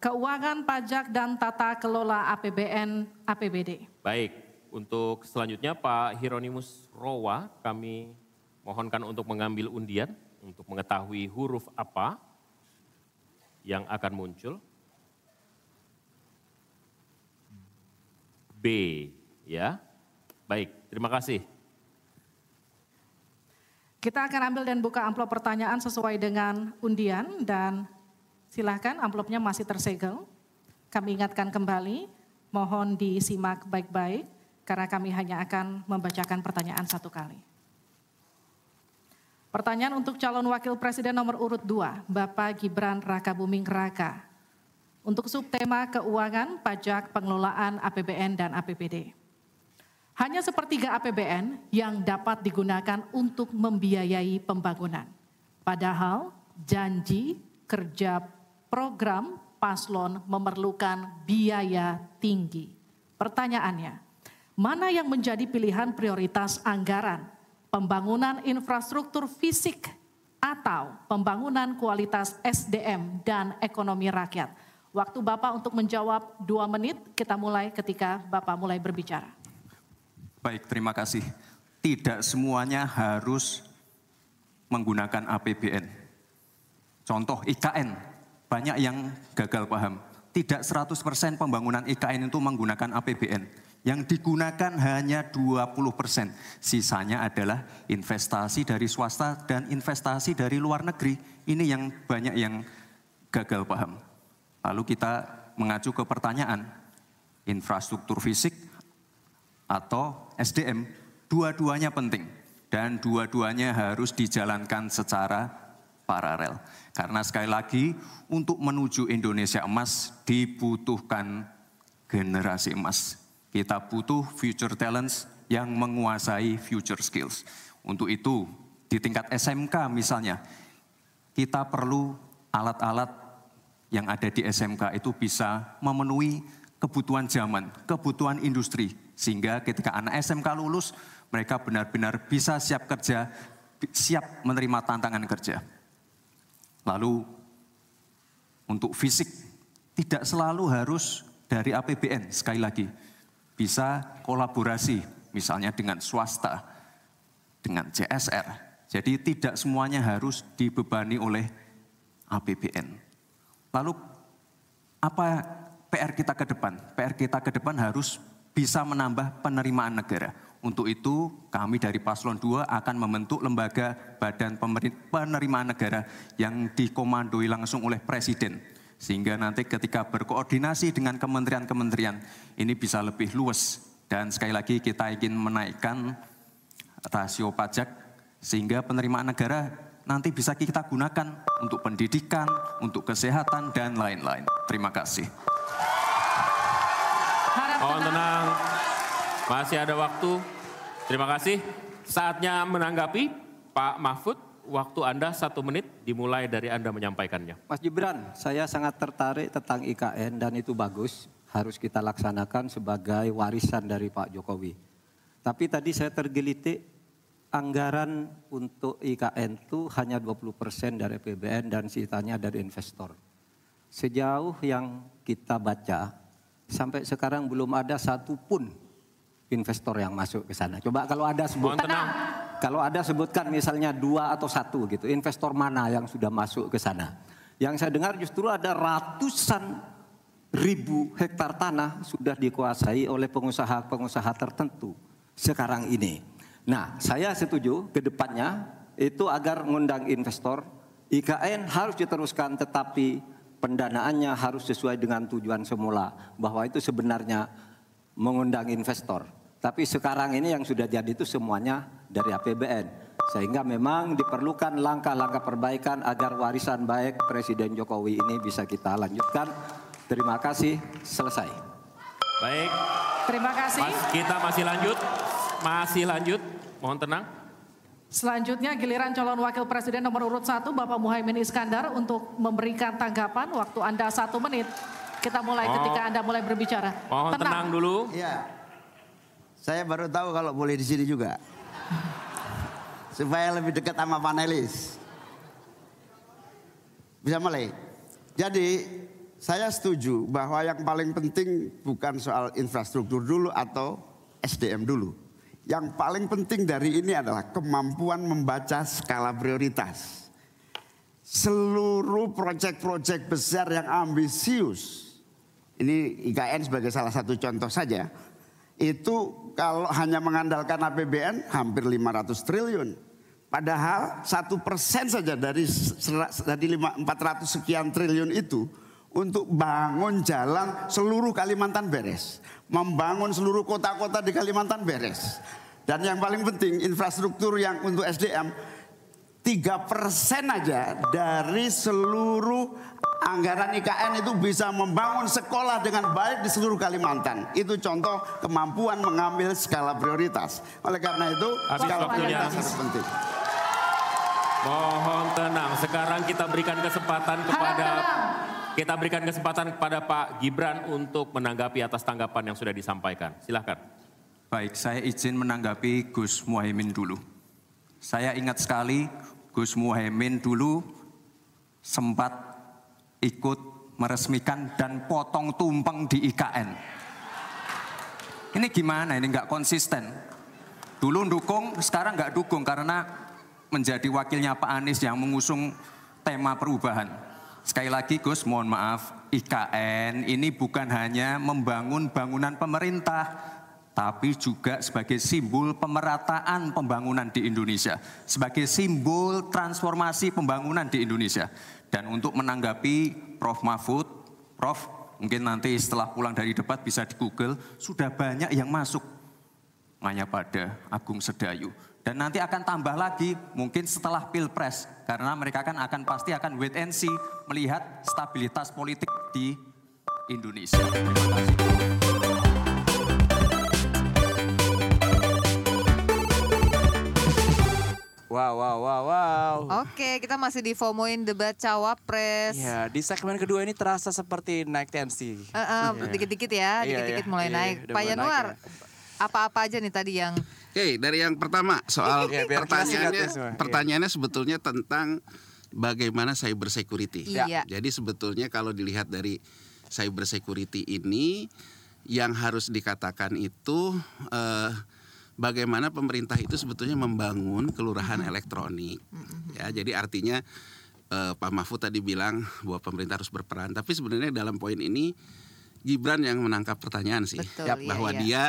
Keuangan, pajak, dan tata kelola APBN APBD. Baik, untuk selanjutnya Pak Hieronymus Rowa kami mohonkan untuk mengambil undian untuk mengetahui huruf apa yang akan muncul. B, ya. Baik, terima kasih. Kita akan ambil dan buka amplop pertanyaan sesuai dengan undian dan Silahkan amplopnya masih tersegel. Kami ingatkan kembali, mohon disimak baik-baik karena kami hanya akan membacakan pertanyaan satu kali. Pertanyaan untuk calon wakil presiden nomor urut 2, Bapak Gibran Raka Buming Raka. Untuk subtema keuangan, pajak, pengelolaan APBN dan APBD. Hanya sepertiga APBN yang dapat digunakan untuk membiayai pembangunan. Padahal janji kerja program paslon memerlukan biaya tinggi. Pertanyaannya, mana yang menjadi pilihan prioritas anggaran? Pembangunan infrastruktur fisik atau pembangunan kualitas SDM dan ekonomi rakyat? Waktu Bapak untuk menjawab dua menit, kita mulai ketika Bapak mulai berbicara. Baik, terima kasih. Tidak semuanya harus menggunakan APBN. Contoh IKN, banyak yang gagal paham. Tidak 100% pembangunan IKN itu menggunakan APBN. Yang digunakan hanya 20%. Sisanya adalah investasi dari swasta dan investasi dari luar negeri. Ini yang banyak yang gagal paham. Lalu kita mengacu ke pertanyaan, infrastruktur fisik atau SDM, dua-duanya penting. Dan dua-duanya harus dijalankan secara paralel. Karena sekali lagi untuk menuju Indonesia emas dibutuhkan generasi emas. Kita butuh future talents yang menguasai future skills. Untuk itu di tingkat SMK misalnya kita perlu alat-alat yang ada di SMK itu bisa memenuhi kebutuhan zaman, kebutuhan industri. Sehingga ketika anak SMK lulus, mereka benar-benar bisa siap kerja, siap menerima tantangan kerja. Lalu untuk fisik tidak selalu harus dari APBN sekali lagi. Bisa kolaborasi misalnya dengan swasta, dengan CSR. Jadi tidak semuanya harus dibebani oleh APBN. Lalu apa PR kita ke depan? PR kita ke depan harus bisa menambah penerimaan negara. Untuk itu kami dari Paslon 2 akan membentuk lembaga badan penerimaan negara yang dikomandoi langsung oleh Presiden. Sehingga nanti ketika berkoordinasi dengan kementerian-kementerian ini bisa lebih luas. Dan sekali lagi kita ingin menaikkan rasio pajak sehingga penerimaan negara nanti bisa kita gunakan untuk pendidikan, untuk kesehatan, dan lain-lain. Terima kasih. Mohon tenang. Masih ada waktu. Terima kasih. Saatnya menanggapi Pak Mahfud. Waktu Anda satu menit dimulai dari Anda menyampaikannya. Mas Gibran, saya sangat tertarik tentang IKN dan itu bagus. Harus kita laksanakan sebagai warisan dari Pak Jokowi. Tapi tadi saya tergelitik anggaran untuk IKN itu hanya 20% dari PBN dan sisanya dari investor. Sejauh yang kita baca, sampai sekarang belum ada satupun investor yang masuk ke sana. Coba kalau ada sebutkan, kalau ada sebutkan misalnya dua atau satu gitu, investor mana yang sudah masuk ke sana. Yang saya dengar justru ada ratusan ribu hektar tanah sudah dikuasai oleh pengusaha-pengusaha tertentu sekarang ini. Nah, saya setuju ke depannya itu agar mengundang investor, IKN harus diteruskan tetapi pendanaannya harus sesuai dengan tujuan semula bahwa itu sebenarnya mengundang investor. Tapi sekarang ini yang sudah jadi itu semuanya dari APBN. Sehingga memang diperlukan langkah-langkah perbaikan agar warisan baik Presiden Jokowi ini bisa kita lanjutkan. Terima kasih, selesai. Baik. Terima kasih. Mas, kita masih lanjut. Masih lanjut. Mohon tenang. Selanjutnya giliran calon wakil presiden nomor urut satu Bapak Muhaimin Iskandar untuk memberikan tanggapan waktu Anda satu menit. Kita mulai oh. ketika Anda mulai berbicara. Mohon tenang, tenang dulu. Iya. Saya baru tahu kalau boleh di sini juga. supaya lebih dekat sama panelis. Bisa mulai. Jadi saya setuju bahwa yang paling penting bukan soal infrastruktur dulu atau SDM dulu. Yang paling penting dari ini adalah kemampuan membaca skala prioritas. Seluruh proyek-proyek besar yang ambisius, ini IKN sebagai salah satu contoh saja, itu kalau hanya mengandalkan APBN hampir 500 triliun. Padahal satu persen saja dari dari 400 sekian triliun itu untuk bangun jalan seluruh Kalimantan beres. Membangun seluruh kota-kota di Kalimantan beres. Dan yang paling penting infrastruktur yang untuk SDM tiga persen aja dari seluruh anggaran IKN itu bisa membangun sekolah dengan baik di seluruh Kalimantan. Itu contoh kemampuan mengambil skala prioritas. Oleh karena itu Habis skala waktunya. prioritas sangat penting. Mohon tenang. Sekarang kita berikan kesempatan kepada kita berikan kesempatan kepada Pak Gibran untuk menanggapi atas tanggapan yang sudah disampaikan. Silahkan. Baik, saya izin menanggapi Gus Muhaimin dulu. Saya ingat sekali Gus Muhaimin dulu sempat ikut meresmikan dan potong tumpeng di IKN. Ini gimana? Ini nggak konsisten. Dulu dukung, sekarang nggak dukung karena menjadi wakilnya Pak Anies yang mengusung tema perubahan. Sekali lagi Gus, mohon maaf, IKN ini bukan hanya membangun bangunan pemerintah, tapi juga sebagai simbol pemerataan pembangunan di Indonesia, sebagai simbol transformasi pembangunan di Indonesia. Dan untuk menanggapi Prof. Mahfud, Prof. mungkin nanti setelah pulang dari debat bisa di Google, sudah banyak yang masuk. Maya pada Agung Sedayu. Dan nanti akan tambah lagi mungkin setelah Pilpres. Karena mereka kan akan pasti akan wait and see melihat stabilitas politik di Indonesia. Terima kasih. Wow, wow, wow, wow. Oke, kita masih di FOMOin debat cawapres. Ya, di segmen kedua ini terasa seperti naik tensi. Eh, eh, Dikit-dikit ya, Iya, dikit-dikit iya. mulai Iya, naik. iya, udah Pak Yanuar, naik ya. Apa-apa aja nih tadi yang Oke, dari yang pertama soal Iya, pertanyaannya, ya. Iya. pertanyaannya sebetulnya tentang bagaimana cyber security. Iya. Jadi sebetulnya kalau dilihat dari cyber security ini yang harus dikatakan itu eh, bagaimana pemerintah itu sebetulnya membangun kelurahan elektronik. Ya, jadi artinya eh, Pak Mahfud tadi bilang bahwa pemerintah harus berperan, tapi sebenarnya dalam poin ini Gibran yang menangkap pertanyaan sih, Betul, Yap, iya, bahwa iya. dia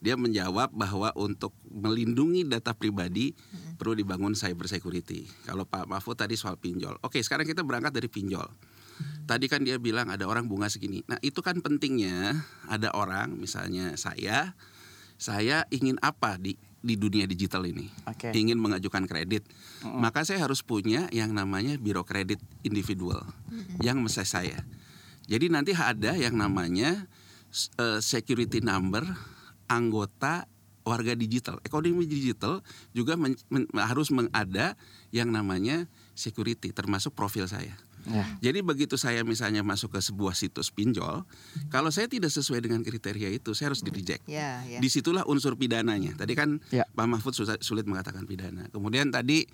dia menjawab bahwa untuk melindungi data pribadi perlu dibangun cyber security. Kalau Pak Mahfud tadi soal pinjol, oke sekarang kita berangkat dari pinjol. Tadi kan dia bilang ada orang bunga segini. Nah itu kan pentingnya ada orang misalnya saya, saya ingin apa di di dunia digital ini, Oke. ingin mengajukan kredit, maka saya harus punya yang namanya biro kredit individual yang mesti saya. Jadi nanti ada yang namanya eh, security number anggota warga digital. Ekonomi digital juga men- men- harus mengada yang namanya security termasuk profil saya. Ya. Jadi begitu saya misalnya masuk ke sebuah situs pinjol, kalau saya tidak sesuai dengan kriteria itu, saya harus di reject. ya ya. Di situlah unsur pidananya. Tadi kan Ya. Pak Mahfud susah- sulit mengatakan pidana. Kemudian tadi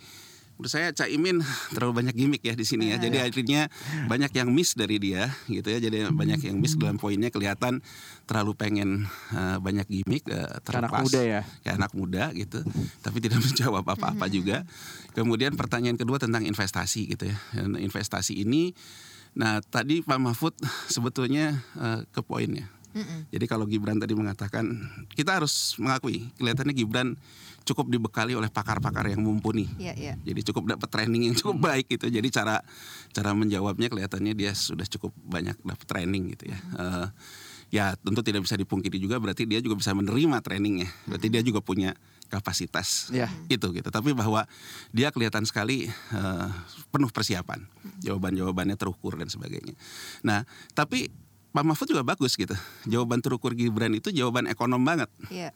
menurut saya Caimin terlalu banyak gimmick ya di sini ya. Jadi akhirnya banyak yang miss dari dia gitu ya. Jadi banyak yang miss dalam poinnya kelihatan terlalu pengen eh, banyak gimmick eh, Kayak anak terlepas. muda ya. Kayak anak muda gitu. Tapi tidak menjawab apa-apa juga. Kemudian pertanyaan kedua tentang investasi gitu ya. Dan investasi ini nah tadi Pak Mahfud sebetulnya eh, ke poinnya. Jadi kalau Gibran tadi mengatakan kita harus mengakui kelihatannya Gibran cukup dibekali oleh pakar-pakar yang mumpuni. Iya, iya. Jadi cukup dapat training yang cukup baik gitu. Jadi cara cara menjawabnya kelihatannya dia sudah cukup banyak dapat training gitu ya. Eh, ya tentu tidak bisa dipungkiri juga berarti dia juga bisa menerima trainingnya. Berarti dia juga punya kapasitas Ya. itu gitu. Tapi bahwa dia kelihatan sekali eh, penuh persiapan. Jawaban-jawabannya terukur dan sebagainya. Nah, tapi Pak Mahfud juga bagus gitu. Jawaban terukur Gibran itu jawaban ekonom banget Iya.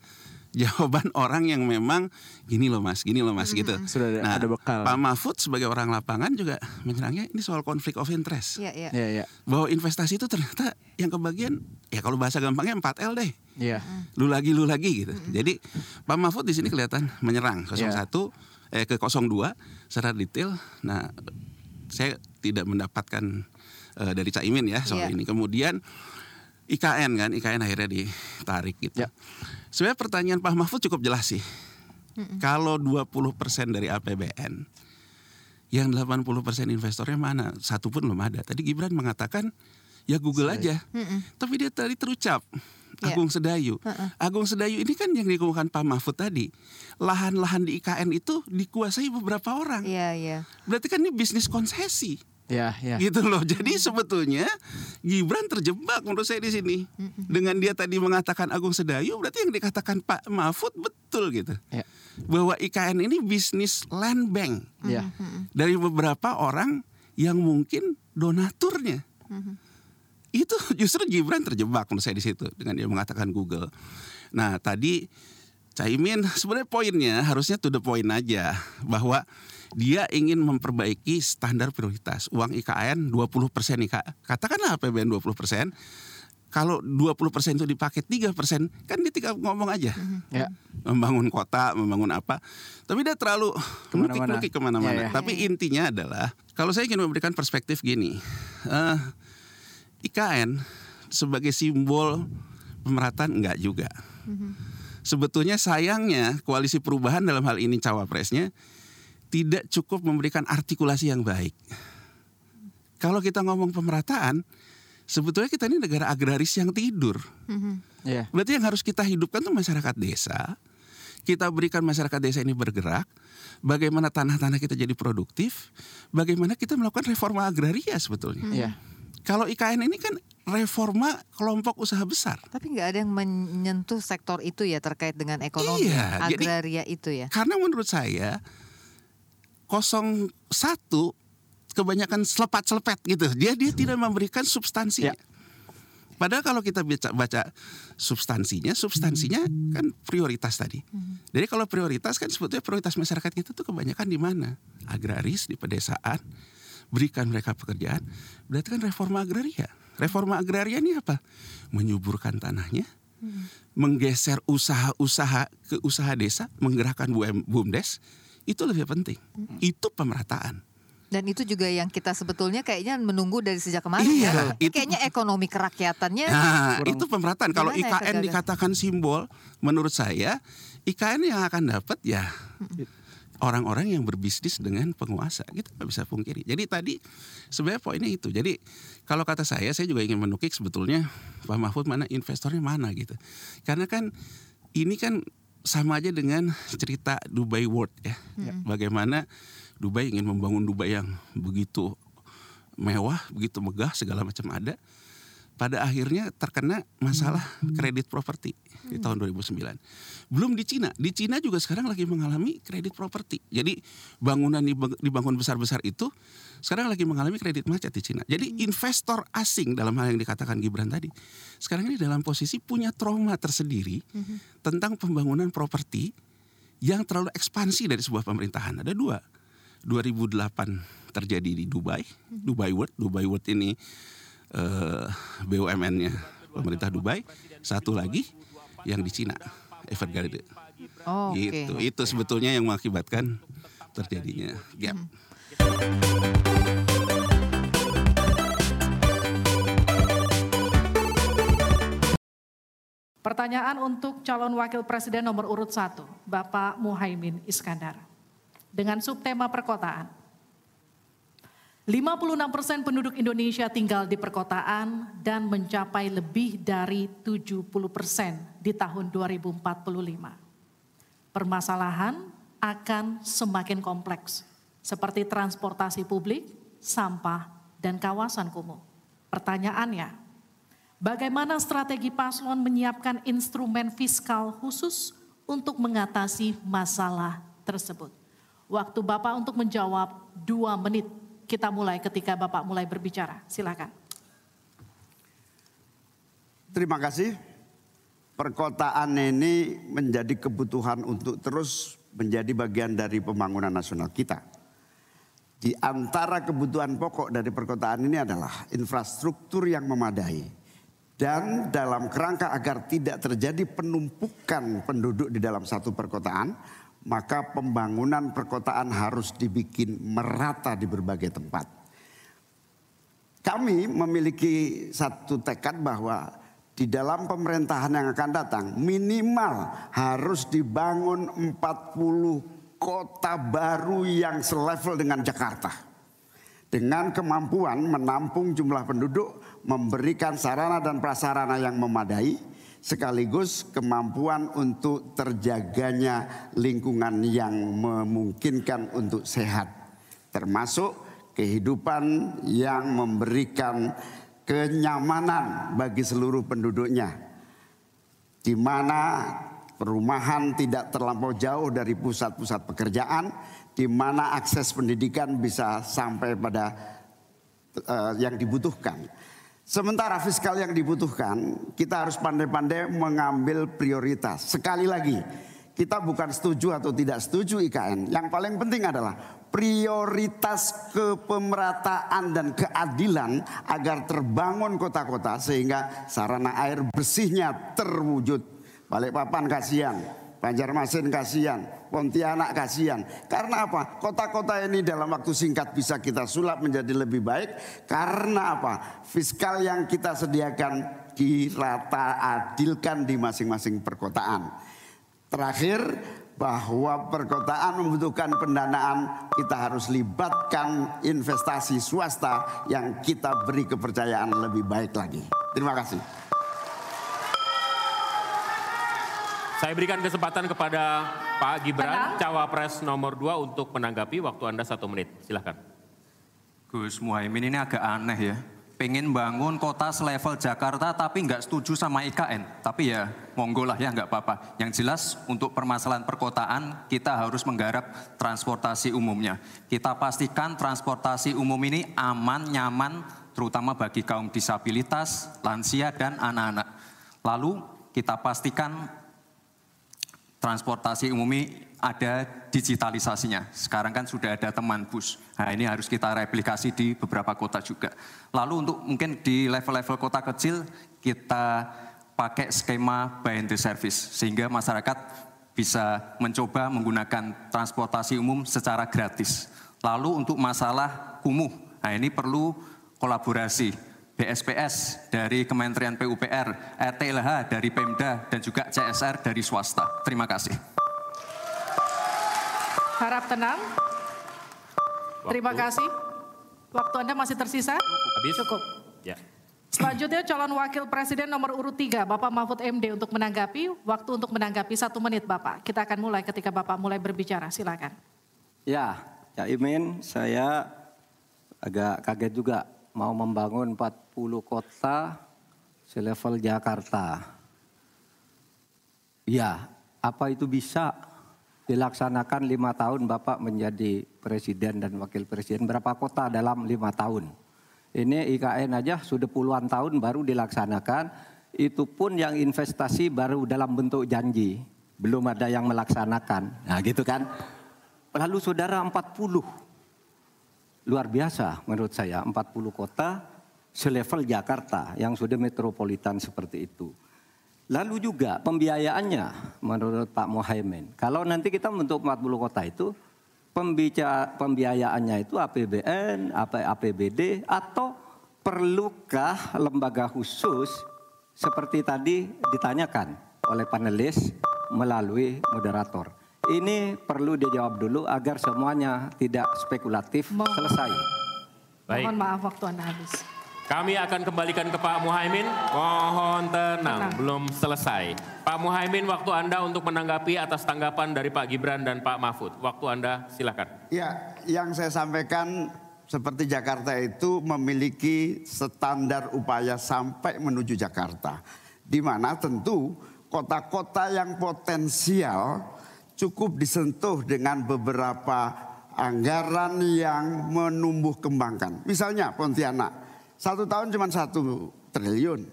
Jawaban orang yang memang gini loh mas, gini loh mas gitu. Sudah ada- nah, ada bekal. Pak Mahfud sebagai orang lapangan juga menyerangnya ini soal konflik of interest. Iya, iya. Iya, iya. Bahwa investasi itu ternyata yang kebagian ya kalau bahasa gampangnya 4L deh. Iya. Lu lagi lu lagi gitu. Jadi Pak Mahfud di sini kelihatan menyerang 01 Iya. eh ke 02 secara detail. Nah, saya tidak mendapatkan eh, dari Caimin ya soal Iya. ini. Kemudian IKN kan, IKN akhirnya ditarik gitu. Sebenarnya pertanyaan Pak Mahfud cukup jelas sih. Kalau 20% dari APBN, yang 80% investornya mana? Satu pun belum ada. Tadi Gibran mengatakan ya Google aja. Tapi dia tadi terucap. Iya. Agung Sedayu. Agung Sedayu ini kan yang dikemukakan Pak Mahfud tadi. Lahan-lahan di IKN itu dikuasai beberapa orang. Iya, iya. Berarti kan ini bisnis konsesi. Ya, ya. Gitu loh. Jadi sebetulnya Gibran terjebak menurut saya di sini. Dengan dia tadi mengatakan Agung Sedayu, berarti yang dikatakan Pak Mahfud betul gitu. Ya. Bahwa IKN ini bisnis land bank Ya. dari beberapa orang yang mungkin donaturnya. Itu justru Gibran terjebak menurut saya di situ dengan dia mengatakan Google. Nah, tadi Caimin sebenarnya poinnya harusnya to the point aja bahwa dia ingin memperbaiki standar prioritas. Uang IKN 20% IK. Katakanlah APBN 20%. Kalau 20% itu dipakai 3% kan dia tinggal ngomong aja. Ya. Membangun kota, membangun apa. Tapi dia terlalu Ke mana-mana. ke mana-mana. Ya, ya. Tapi intinya adalah kalau saya ingin memberikan perspektif gini. eh, IKN sebagai simbol pemerataan enggak juga. Sebetulnya sayangnya koalisi perubahan dalam hal ini cawapresnya tidak cukup memberikan artikulasi yang baik. Kalau kita ngomong pemerataan, sebetulnya kita ini negara agraris yang tidur. Ya. Berarti yang harus kita hidupkan tuh masyarakat desa. Kita berikan masyarakat desa ini bergerak. Bagaimana tanah-tanah kita jadi produktif. Bagaimana kita melakukan reforma agraria sebetulnya. Ya. Kalau IKN ini kan reforma kelompok usaha besar. Tapi nggak ada yang menyentuh sektor itu ya terkait dengan ekonomi Iya, jadi- agraria itu ya. Karena menurut saya 01 kebanyakan selepat-selepet gitu. Dia dia tidak memberikan substansi. Ya. Padahal kalau kita baca, baca substansinya, substansinya kan prioritas tadi. Jadi kalau prioritas kan sebetulnya prioritas masyarakat kita tuh kebanyakan di mana? Agraris di pedesaan, berikan mereka pekerjaan. Berarti kan reforma agraria. Reforma agraria ini apa? Menyuburkan tanahnya, menggeser usaha-usaha ke usaha desa, menggerakkan BUM, BUMDes, itu lebih penting. Itu pemerataan. Dan itu juga yang kita sebetulnya kayaknya menunggu dari sejak kemarin Iya, ya. Itu- kayaknya ekonomi kerakyatannya Nah, itu pemerataan. Kalau ya IKN kegagalan? dikatakan simbol, menurut saya IKN yang akan dapat ya orang-orang yang berbisnis dengan penguasa. Kita nggak bisa pungkiri. Jadi tadi sebenarnya poinnya itu. Jadi kalau kata saya, saya juga ingin menukik sebetulnya Pak Mahfud mana investornya mana gitu. Karena kan ini kan sama aja dengan cerita Dubai World ya. Bagaimana Dubai ingin membangun Dubai yang begitu mewah, begitu megah, segala macam ada pada akhirnya terkena masalah kredit properti di tahun 2009. Belum di Cina, di Cina juga sekarang lagi mengalami kredit properti. Jadi bangunan dibang- dibangun besar-besar itu sekarang lagi mengalami kredit macet di Cina. Jadi investor asing dalam hal yang dikatakan Gibran tadi, sekarang ini dalam posisi punya trauma tersendiri tentang pembangunan properti yang terlalu ekspansi dari sebuah pemerintahan. Ada dua. 2008 terjadi di Dubai, Dubai World. Dubai World ini eh, BUMN-nya pemerintah Dubai. Satu lagi yang di Cina, Evergrande. Oh. Gitu. Itu sebetulnya yang mengakibatkan terjadinya gap. Pertanyaan untuk calon wakil presiden nomor urut 1, Bapak Muhaimin Iskandar. Dengan subtema perkotaan. 56% penduduk Indonesia tinggal di perkotaan dan mencapai lebih dari 70% di tahun 2045. Permasalahan akan semakin kompleks, seperti transportasi publik, sampah, dan kawasan kumuh. Pertanyaannya, bagaimana strategi paslon menyiapkan instrumen fiskal khusus untuk mengatasi masalah tersebut? Waktu Bapak untuk menjawab dua menit. Kita mulai ketika Bapak mulai berbicara. Silakan. Terima kasih. Perkotaan ini menjadi kebutuhan untuk terus menjadi bagian dari pembangunan nasional kita. Di antara kebutuhan pokok dari perkotaan ini adalah infrastruktur yang memadai. Dan dalam kerangka agar tidak terjadi penumpukan penduduk di dalam satu perkotaan, maka pembangunan perkotaan harus dibikin merata di berbagai tempat. Kami memiliki satu tekad bahwa di dalam pemerintahan yang akan datang minimal harus dibangun 40 kota baru yang selevel dengan Jakarta. Dengan kemampuan menampung jumlah penduduk, memberikan sarana dan prasarana yang memadai, sekaligus kemampuan untuk terjaganya lingkungan yang memungkinkan untuk sehat. Termasuk kehidupan yang memberikan kenyamanan bagi seluruh penduduknya. Di mana perumahan tidak terlampau jauh dari pusat-pusat pekerjaan, di mana akses pendidikan bisa sampai pada uh, yang dibutuhkan. Sementara fiskal yang dibutuhkan, kita harus pandai-pandai mengambil prioritas. Sekali lagi, kita bukan setuju atau tidak setuju IKN. Yang paling penting adalah prioritas kepemerataan dan keadilan agar terbangun kota-kota sehingga sarana air bersihnya terwujud. Balikpapan kasihan, Banjarmasin kasihan, Pontianak kasihan. Karena apa? Kota-kota ini dalam waktu singkat bisa kita sulap menjadi lebih baik. Karena apa? Fiskal yang kita sediakan dirata adilkan di masing-masing perkotaan. Terakhir, bahwa perkotaan membutuhkan pendanaan, kita harus libatkan investasi swasta yang kita beri kepercayaan lebih baik lagi. Terima kasih. Saya berikan kesempatan kepada Pak Gibran, Cawapres nomor 2 untuk menanggapi waktu Anda satu menit. Silahkan. Gus Muhaimin ini agak aneh ya. Pengen bangun kota selevel Jakarta tapi nggak setuju sama IKN. Tapi ya monggo lah ya nggak apa-apa. Yang jelas untuk permasalahan perkotaan kita harus menggarap transportasi umumnya. Kita pastikan transportasi umum ini aman, nyaman, terutama bagi kaum disabilitas, lansia, dan anak-anak. Lalu kita pastikan transportasi umum ini ada digitalisasinya. Sekarang kan sudah ada teman bus. Nah ini harus kita replikasi di beberapa kota juga. Lalu untuk mungkin di level-level kota kecil kita pakai skema buy and service. Sehingga masyarakat bisa mencoba menggunakan transportasi umum secara gratis. Lalu untuk masalah kumuh, nah ini perlu kolaborasi BSPS dari Kementerian PUPR, RTLH dari Pemda, dan juga CSR dari swasta. Terima kasih. Harap tenang. Waktu. Terima kasih. Waktu Anda masih tersisa? Habis? Cukup. Ya. Selanjutnya calon wakil presiden nomor urut 3, Bapak Mahfud MD untuk menanggapi. Waktu untuk menanggapi satu menit Bapak. Kita akan mulai ketika Bapak mulai berbicara. Silakan. Ya, Cak Imin, saya agak kaget juga mau membangun 40 kota selevel Jakarta. Ya, apa itu bisa dilaksanakan lima tahun Bapak menjadi presiden dan wakil presiden? Berapa kota dalam lima tahun? Ini IKN aja sudah puluhan tahun baru dilaksanakan. Itu pun yang investasi baru dalam bentuk janji. Belum ada yang melaksanakan. Nah gitu kan. Lalu saudara 40 luar biasa menurut saya 40 kota selevel Jakarta yang sudah metropolitan seperti itu. Lalu juga pembiayaannya menurut Pak Mohaimin. Kalau nanti kita membentuk 40 kota itu pembiayaannya itu APBN, APBD atau perlukah lembaga khusus seperti tadi ditanyakan oleh panelis melalui moderator. Ini perlu dijawab dulu agar semuanya tidak spekulatif Mohon. selesai. Baik. Mohon maaf waktu Anda habis. Kami akan kembalikan ke Pak Muhaimin. Mohon tenang, Tenang. belum selesai. Pak Muhaimin, waktu Anda untuk menanggapi atas tanggapan dari Pak Gibran dan Pak Mahfud. Waktu Anda silakan. Ya, yang saya sampaikan seperti Jakarta itu memiliki standar upaya sampai menuju Jakarta. Di mana tentu kota-kota yang potensial cukup disentuh dengan beberapa anggaran yang menumbuh kembangkan. Misalnya Pontianak, satu tahun cuma satu triliun.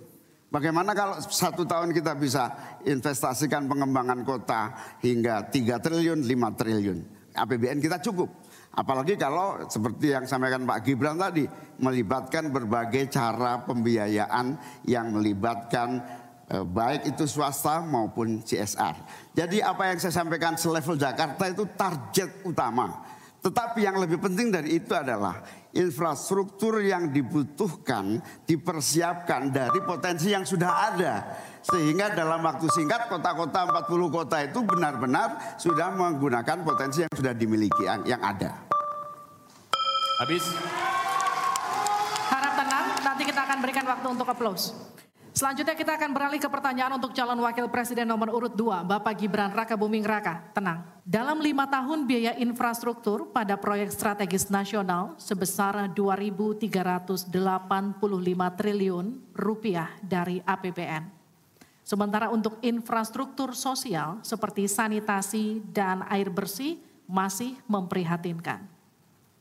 Bagaimana kalau satu tahun kita bisa investasikan pengembangan kota hingga 3 triliun, 5 triliun. APBN kita cukup. Apalagi kalau seperti yang sampaikan Pak Gibran tadi, melibatkan berbagai cara pembiayaan yang melibatkan baik itu swasta maupun CSR. Jadi apa yang saya sampaikan selevel Jakarta itu target utama. Tetapi yang lebih penting dari itu adalah infrastruktur yang dibutuhkan dipersiapkan dari potensi yang sudah ada. Sehingga dalam waktu singkat kota-kota 40 kota itu benar-benar sudah menggunakan potensi yang sudah dimiliki yang, yang ada. Habis. Harap tenang, nanti kita akan berikan waktu untuk aplaus. Selanjutnya kita akan beralih ke pertanyaan untuk calon wakil presiden nomor urut 2, Bapak Gibran Raka Buming Raka. Tenang. Dalam lima tahun biaya infrastruktur pada proyek strategis nasional sebesar 2.385 triliun rupiah dari APBN. Sementara untuk infrastruktur sosial seperti sanitasi dan air bersih masih memprihatinkan.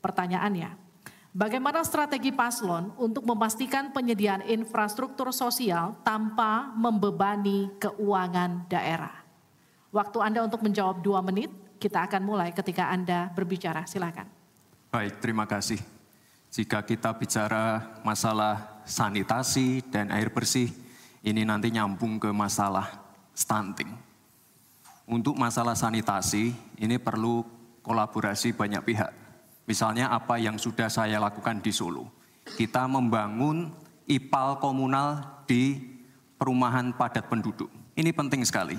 Pertanyaannya, Bagaimana strategi paslon untuk memastikan penyediaan infrastruktur sosial tanpa membebani keuangan daerah? Waktu Anda untuk menjawab dua menit, kita akan mulai ketika Anda berbicara. Silakan. Baik, terima kasih. Jika kita bicara masalah sanitasi dan air bersih, ini nanti nyambung ke masalah stunting. Untuk masalah sanitasi, ini perlu kolaborasi banyak pihak Misalnya apa yang sudah saya lakukan di Solo. Kita membangun IPAL komunal di perumahan padat penduduk. Ini penting sekali.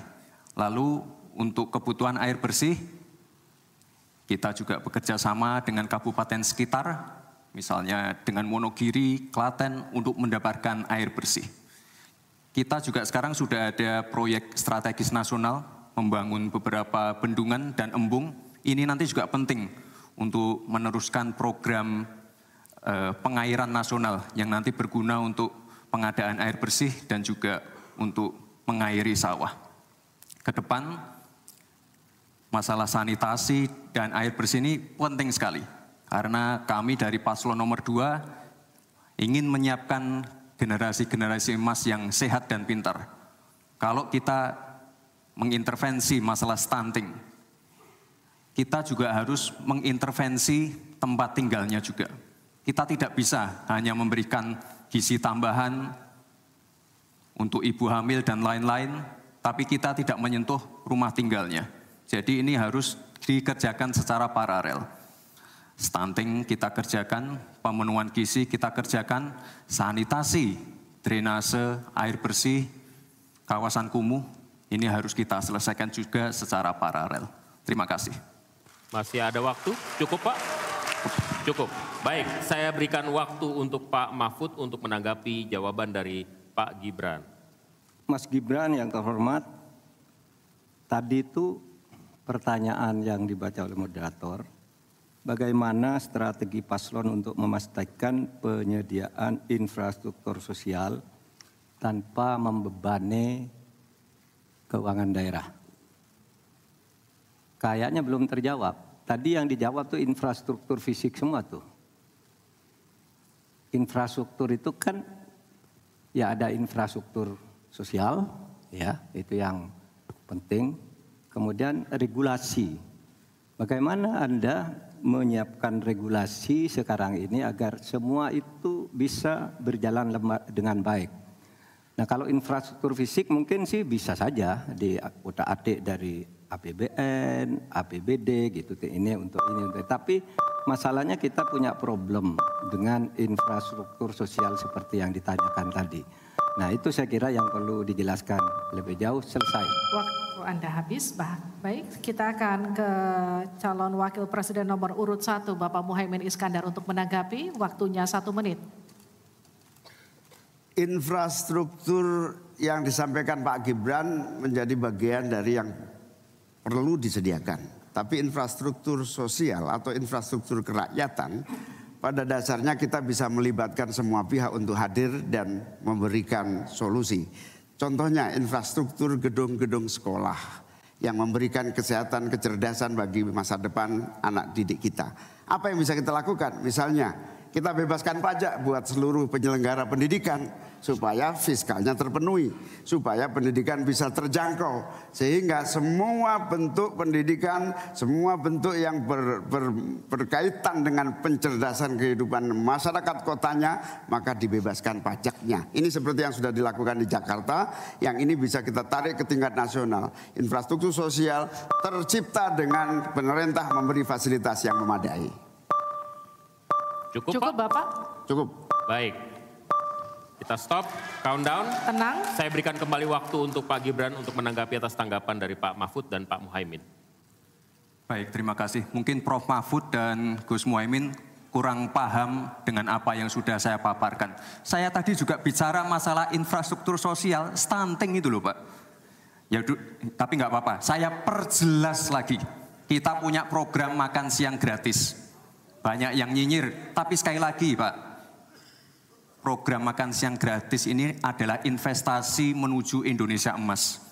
Lalu untuk kebutuhan air bersih, kita juga bekerja sama dengan kabupaten sekitar, misalnya dengan Monogiri, Klaten untuk mendapatkan air bersih. Kita juga sekarang sudah ada proyek strategis nasional membangun beberapa bendungan dan embung. Ini nanti juga penting untuk meneruskan program eh, pengairan nasional yang nanti berguna untuk pengadaan air bersih dan juga untuk mengairi sawah. Ke depan masalah sanitasi dan air bersih ini penting sekali karena kami dari paslon nomor 2 ingin menyiapkan generasi-generasi emas yang sehat dan pintar. Kalau kita mengintervensi masalah stunting, kita juga harus mengintervensi tempat tinggalnya juga. Kita tidak bisa hanya memberikan gizi tambahan untuk ibu hamil dan lain-lain, tapi kita tidak menyentuh rumah tinggalnya. Jadi ini harus dikerjakan secara paralel. Stunting kita kerjakan, pemenuhan gizi kita kerjakan, sanitasi, drainase, air bersih, kawasan kumuh, ini harus kita selesaikan juga secara paralel. Terima kasih. Masih ada waktu? Cukup Pak? Cukup. Baik, saya berikan waktu untuk Pak Mahfud untuk menanggapi jawaban dari Pak Gibran. Mas Gibran yang terhormat, tadi itu pertanyaan yang dibaca oleh moderator, bagaimana strategi paslon untuk memastikan penyediaan infrastruktur sosial tanpa membebani keuangan daerah. Kayaknya belum terjawab. Tadi yang dijawab tuh infrastruktur fisik semua tuh. Infrastruktur itu kan ya ada infrastruktur sosial, ya itu yang penting. Kemudian regulasi. Bagaimana Anda menyiapkan regulasi sekarang ini agar semua itu bisa berjalan dengan baik. Nah kalau infrastruktur fisik mungkin sih bisa saja di kota adik dari APBN, APBD gitu ini untuk ini untuk tapi masalahnya kita punya problem dengan infrastruktur sosial seperti yang ditanyakan tadi. Nah itu saya kira yang perlu dijelaskan lebih jauh selesai. Waktu Anda habis, bah. baik kita akan ke calon wakil presiden nomor urut satu Bapak Muhaimin Iskandar untuk menanggapi waktunya satu menit. Infrastruktur yang disampaikan Pak Gibran menjadi bagian dari yang perlu disediakan. Tapi infrastruktur sosial atau infrastruktur kerakyatan pada dasarnya kita bisa melibatkan semua pihak untuk hadir dan memberikan solusi. Contohnya infrastruktur gedung-gedung sekolah yang memberikan kesehatan, kecerdasan bagi masa depan anak didik kita. Apa yang bisa kita lakukan? Misalnya kita bebaskan pajak buat seluruh penyelenggara pendidikan supaya fiskalnya terpenuhi, supaya pendidikan bisa terjangkau sehingga semua bentuk pendidikan, semua bentuk yang ber, ber, berkaitan dengan pencerdasan kehidupan masyarakat kotanya maka dibebaskan pajaknya. Ini seperti yang sudah dilakukan di Jakarta, yang ini bisa kita tarik ke tingkat nasional. Infrastruktur sosial tercipta dengan pemerintah memberi fasilitas yang memadai. Cukup, Cukup Pak? Bapak? Cukup. Baik. Kita stop, countdown. Tenang. Saya berikan kembali waktu untuk Pak Gibran untuk menanggapi atas tanggapan dari Pak Mahfud dan Pak Muhaimin. Baik, terima kasih. Mungkin Prof. Mahfud dan Gus Muhaimin kurang paham dengan apa yang sudah saya paparkan. Saya tadi juga bicara masalah infrastruktur sosial, stunting itu loh Pak. Ya, tapi nggak apa-apa. Saya perjelas lagi. Kita punya program makan siang gratis. Banyak yang nyinyir, tapi sekali lagi Pak, program makan siang gratis ini adalah investasi menuju Indonesia emas.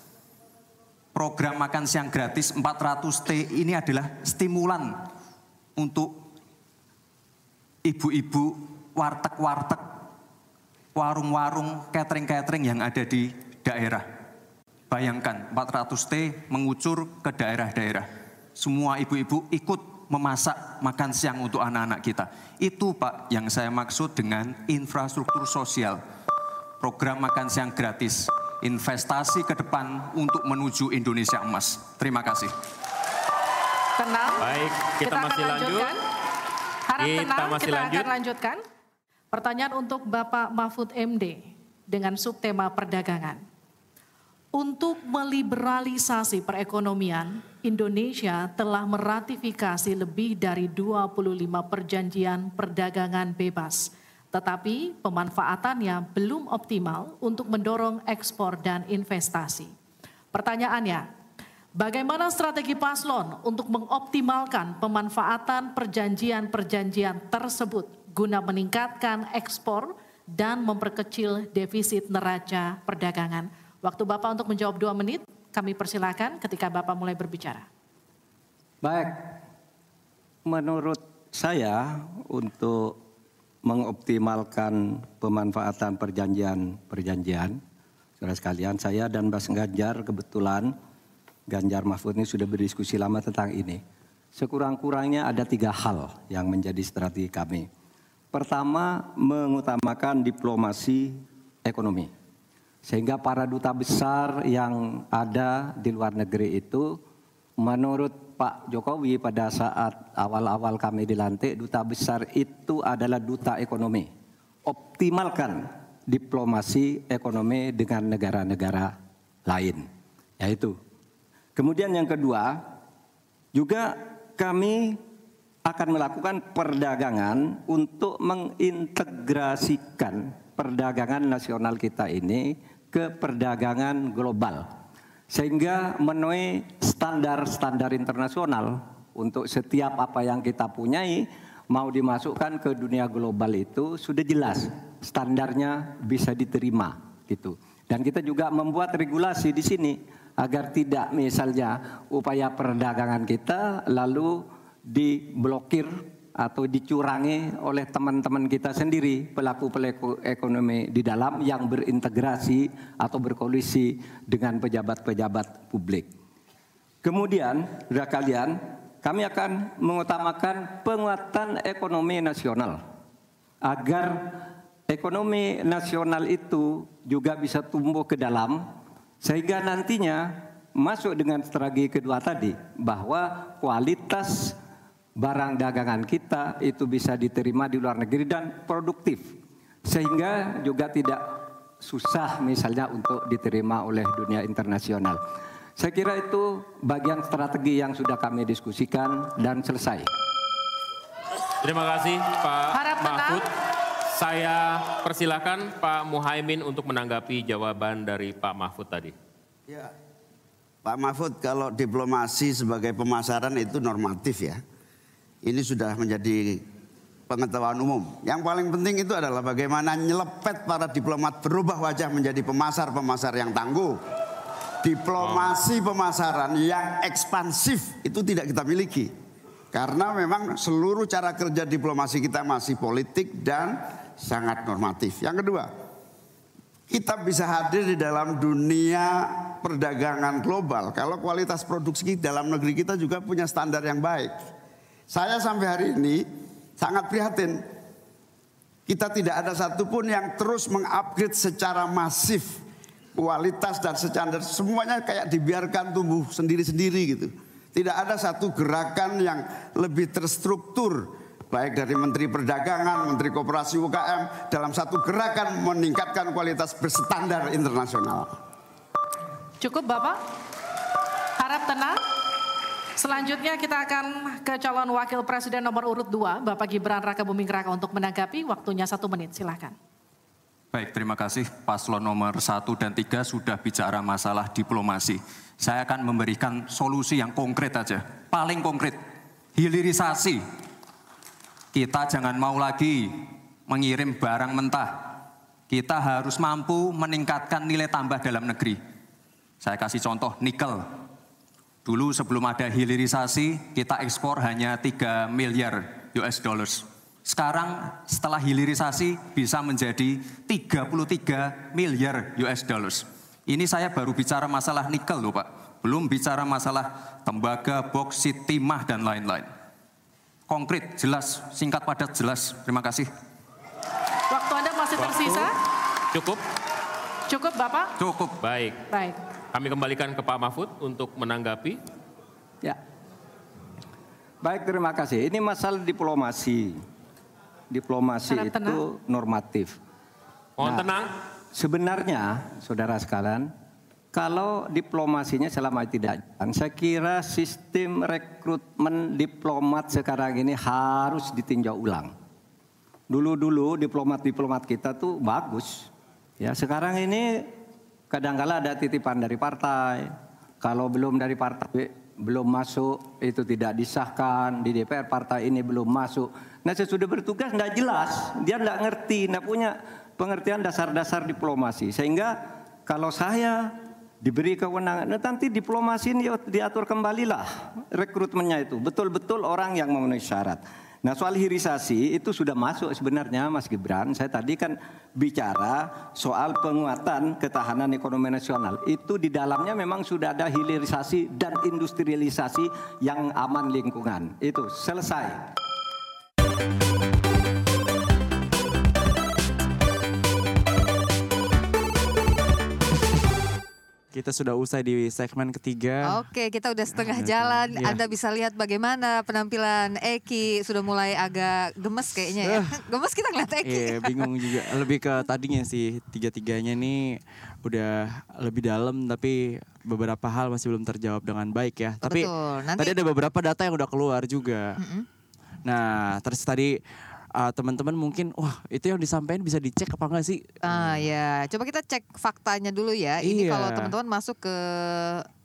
Program makan siang gratis 400T ini adalah stimulan untuk ibu-ibu warteg-warteg, warung-warung, catering-catering yang ada di daerah. Bayangkan 400T mengucur ke daerah-daerah. Semua ibu-ibu ikut memasak makan siang untuk anak-anak kita. Itu Pak yang saya maksud dengan infrastruktur sosial. Program makan siang gratis, investasi ke depan untuk menuju Indonesia emas. Terima kasih. Tenang. Baik, kita akan masih lanjut. lanjutkan. Harap Kita tenang, masih kita lanjut. akan lanjutkan. Pertanyaan untuk Bapak Mahfud MD dengan subtema perdagangan. Untuk meliberalisasi perekonomian, Indonesia telah meratifikasi lebih dari 25 perjanjian perdagangan bebas. Tetapi pemanfaatannya belum optimal untuk mendorong ekspor dan investasi. Pertanyaannya, bagaimana strategi paslon untuk mengoptimalkan pemanfaatan perjanjian-perjanjian tersebut guna meningkatkan ekspor dan memperkecil defisit neraca perdagangan? Waktu Bapak untuk menjawab dua menit, kami persilakan ketika Bapak mulai berbicara. Baik, menurut saya untuk mengoptimalkan pemanfaatan perjanjian-perjanjian, saudara sekalian, saya dan Mas Ganjar kebetulan Ganjar Mahfud ini sudah berdiskusi lama tentang ini. Sekurang-kurangnya ada tiga hal yang menjadi strategi kami. Pertama, mengutamakan diplomasi ekonomi. Sehingga para duta besar yang ada di luar negeri itu menurut Pak Jokowi pada saat awal-awal kami dilantik, duta besar itu adalah duta ekonomi. Optimalkan diplomasi ekonomi dengan negara-negara lain. Yaitu. Kemudian yang kedua, juga kami akan melakukan perdagangan untuk mengintegrasikan perdagangan nasional kita ini ke perdagangan global sehingga memenuhi standar-standar internasional untuk setiap apa yang kita punyai mau dimasukkan ke dunia global itu sudah jelas standarnya bisa diterima gitu. Dan kita juga membuat regulasi di sini agar tidak misalnya upaya perdagangan kita lalu diblokir atau dicurangi oleh teman-teman kita sendiri pelaku-pelaku ekonomi di dalam yang berintegrasi atau berkoalisi dengan pejabat-pejabat publik. Kemudian, saudara kalian, kami akan mengutamakan penguatan ekonomi nasional agar ekonomi nasional itu juga bisa tumbuh ke dalam sehingga nantinya masuk dengan strategi kedua tadi bahwa kualitas barang dagangan kita itu bisa diterima di luar negeri dan produktif sehingga juga tidak susah misalnya untuk diterima oleh dunia internasional. Saya kira itu bagian strategi yang sudah kami diskusikan dan selesai. Terima kasih Pak Harap tenang. Mahfud. Saya persilakan Pak Muhaimin untuk menanggapi jawaban dari Pak Mahfud tadi. Ya, Pak Mahfud kalau diplomasi sebagai pemasaran itu normatif ya. Ini sudah menjadi pengetahuan umum. Yang paling penting itu adalah bagaimana nyelepet para diplomat berubah wajah menjadi pemasar-pemasar yang tangguh. Diplomasi pemasaran yang ekspansif itu tidak kita miliki. Karena memang seluruh cara kerja diplomasi kita masih politik dan sangat normatif. Yang kedua, kita bisa hadir di dalam dunia perdagangan global kalau kualitas produksi dalam negeri kita juga punya standar yang baik. Saya sampai hari ini sangat prihatin. Kita tidak ada satupun yang terus mengupgrade secara masif kualitas dan standar semuanya kayak dibiarkan tumbuh sendiri-sendiri gitu. Tidak ada satu gerakan yang lebih terstruktur baik dari Menteri Perdagangan, Menteri Koperasi UKM dalam satu gerakan meningkatkan kualitas berstandar internasional. Cukup Bapak? Harap tenang. Selanjutnya kita akan ke calon wakil presiden nomor urut 2, Bapak Gibran Raka Buming Raka untuk menanggapi waktunya satu menit. Silahkan. Baik, terima kasih. Paslon nomor 1 dan 3 sudah bicara masalah diplomasi. Saya akan memberikan solusi yang konkret aja. Paling konkret, hilirisasi. Kita jangan mau lagi mengirim barang mentah. Kita harus mampu meningkatkan nilai tambah dalam negeri. Saya kasih contoh nikel. Dulu sebelum ada hilirisasi, kita ekspor hanya 3 miliar US dollars. Sekarang setelah hilirisasi bisa menjadi 33 miliar US dollars. Ini saya baru bicara masalah nikel loh Pak. Belum bicara masalah tembaga, boksit, timah, dan lain-lain. Konkret, jelas, singkat, padat, jelas. Terima kasih. Waktu Anda masih tersisa? Cukup? Cukup Bapak? Cukup. Baik. Baik. Kami kembalikan ke Pak Mahfud untuk menanggapi. Ya. Baik, terima kasih. Ini masalah diplomasi. Diplomasi Harap itu tenang. normatif. Mohon Nah, tenang. Sebenarnya, saudara sekalian, kalau diplomasinya selama tidak jalan, saya kira sistem rekrutmen diplomat sekarang ini harus ditinjau ulang. Dulu-dulu diplomat-diplomat kita tuh bagus. Ya, sekarang ini kadang-kala ada titipan dari partai. Kalau belum dari partai belum masuk itu tidak disahkan di DPR partai ini belum masuk. Nah sesudah bertugas tidak jelas, dia tidak ngerti, tidak punya pengertian dasar-dasar diplomasi. Sehingga kalau saya diberi kewenangan, nah, nanti diplomasi ini diatur kembalilah rekrutmennya itu. Betul-betul orang yang memenuhi syarat. Nah soal hilirisasi itu sudah masuk sebenarnya Mas Gibran. Saya tadi kan bicara soal penguatan ketahanan ekonomi nasional. Itu di dalamnya memang sudah ada hilirisasi dan industrialisasi yang aman lingkungan. Itu selesai. Kita sudah usai di segmen ketiga. Oke, kita udah setengah jalan. Iya. Anda bisa lihat bagaimana penampilan Eki sudah mulai agak gemes kayaknya ya. gemes kita ngeliat Eki. Iya, bingung juga. Lebih ke tadinya sih tiga-tiganya nih udah lebih dalam tapi beberapa hal masih belum terjawab dengan baik ya. Tapi Betul. Nanti- tadi ada beberapa data yang udah keluar juga. Nah, terus tadi uh, teman-teman mungkin wah itu yang disampaikan bisa dicek apa enggak sih? Ah ya, coba kita cek faktanya dulu ya. Ini Iya. kalau teman-teman masuk ke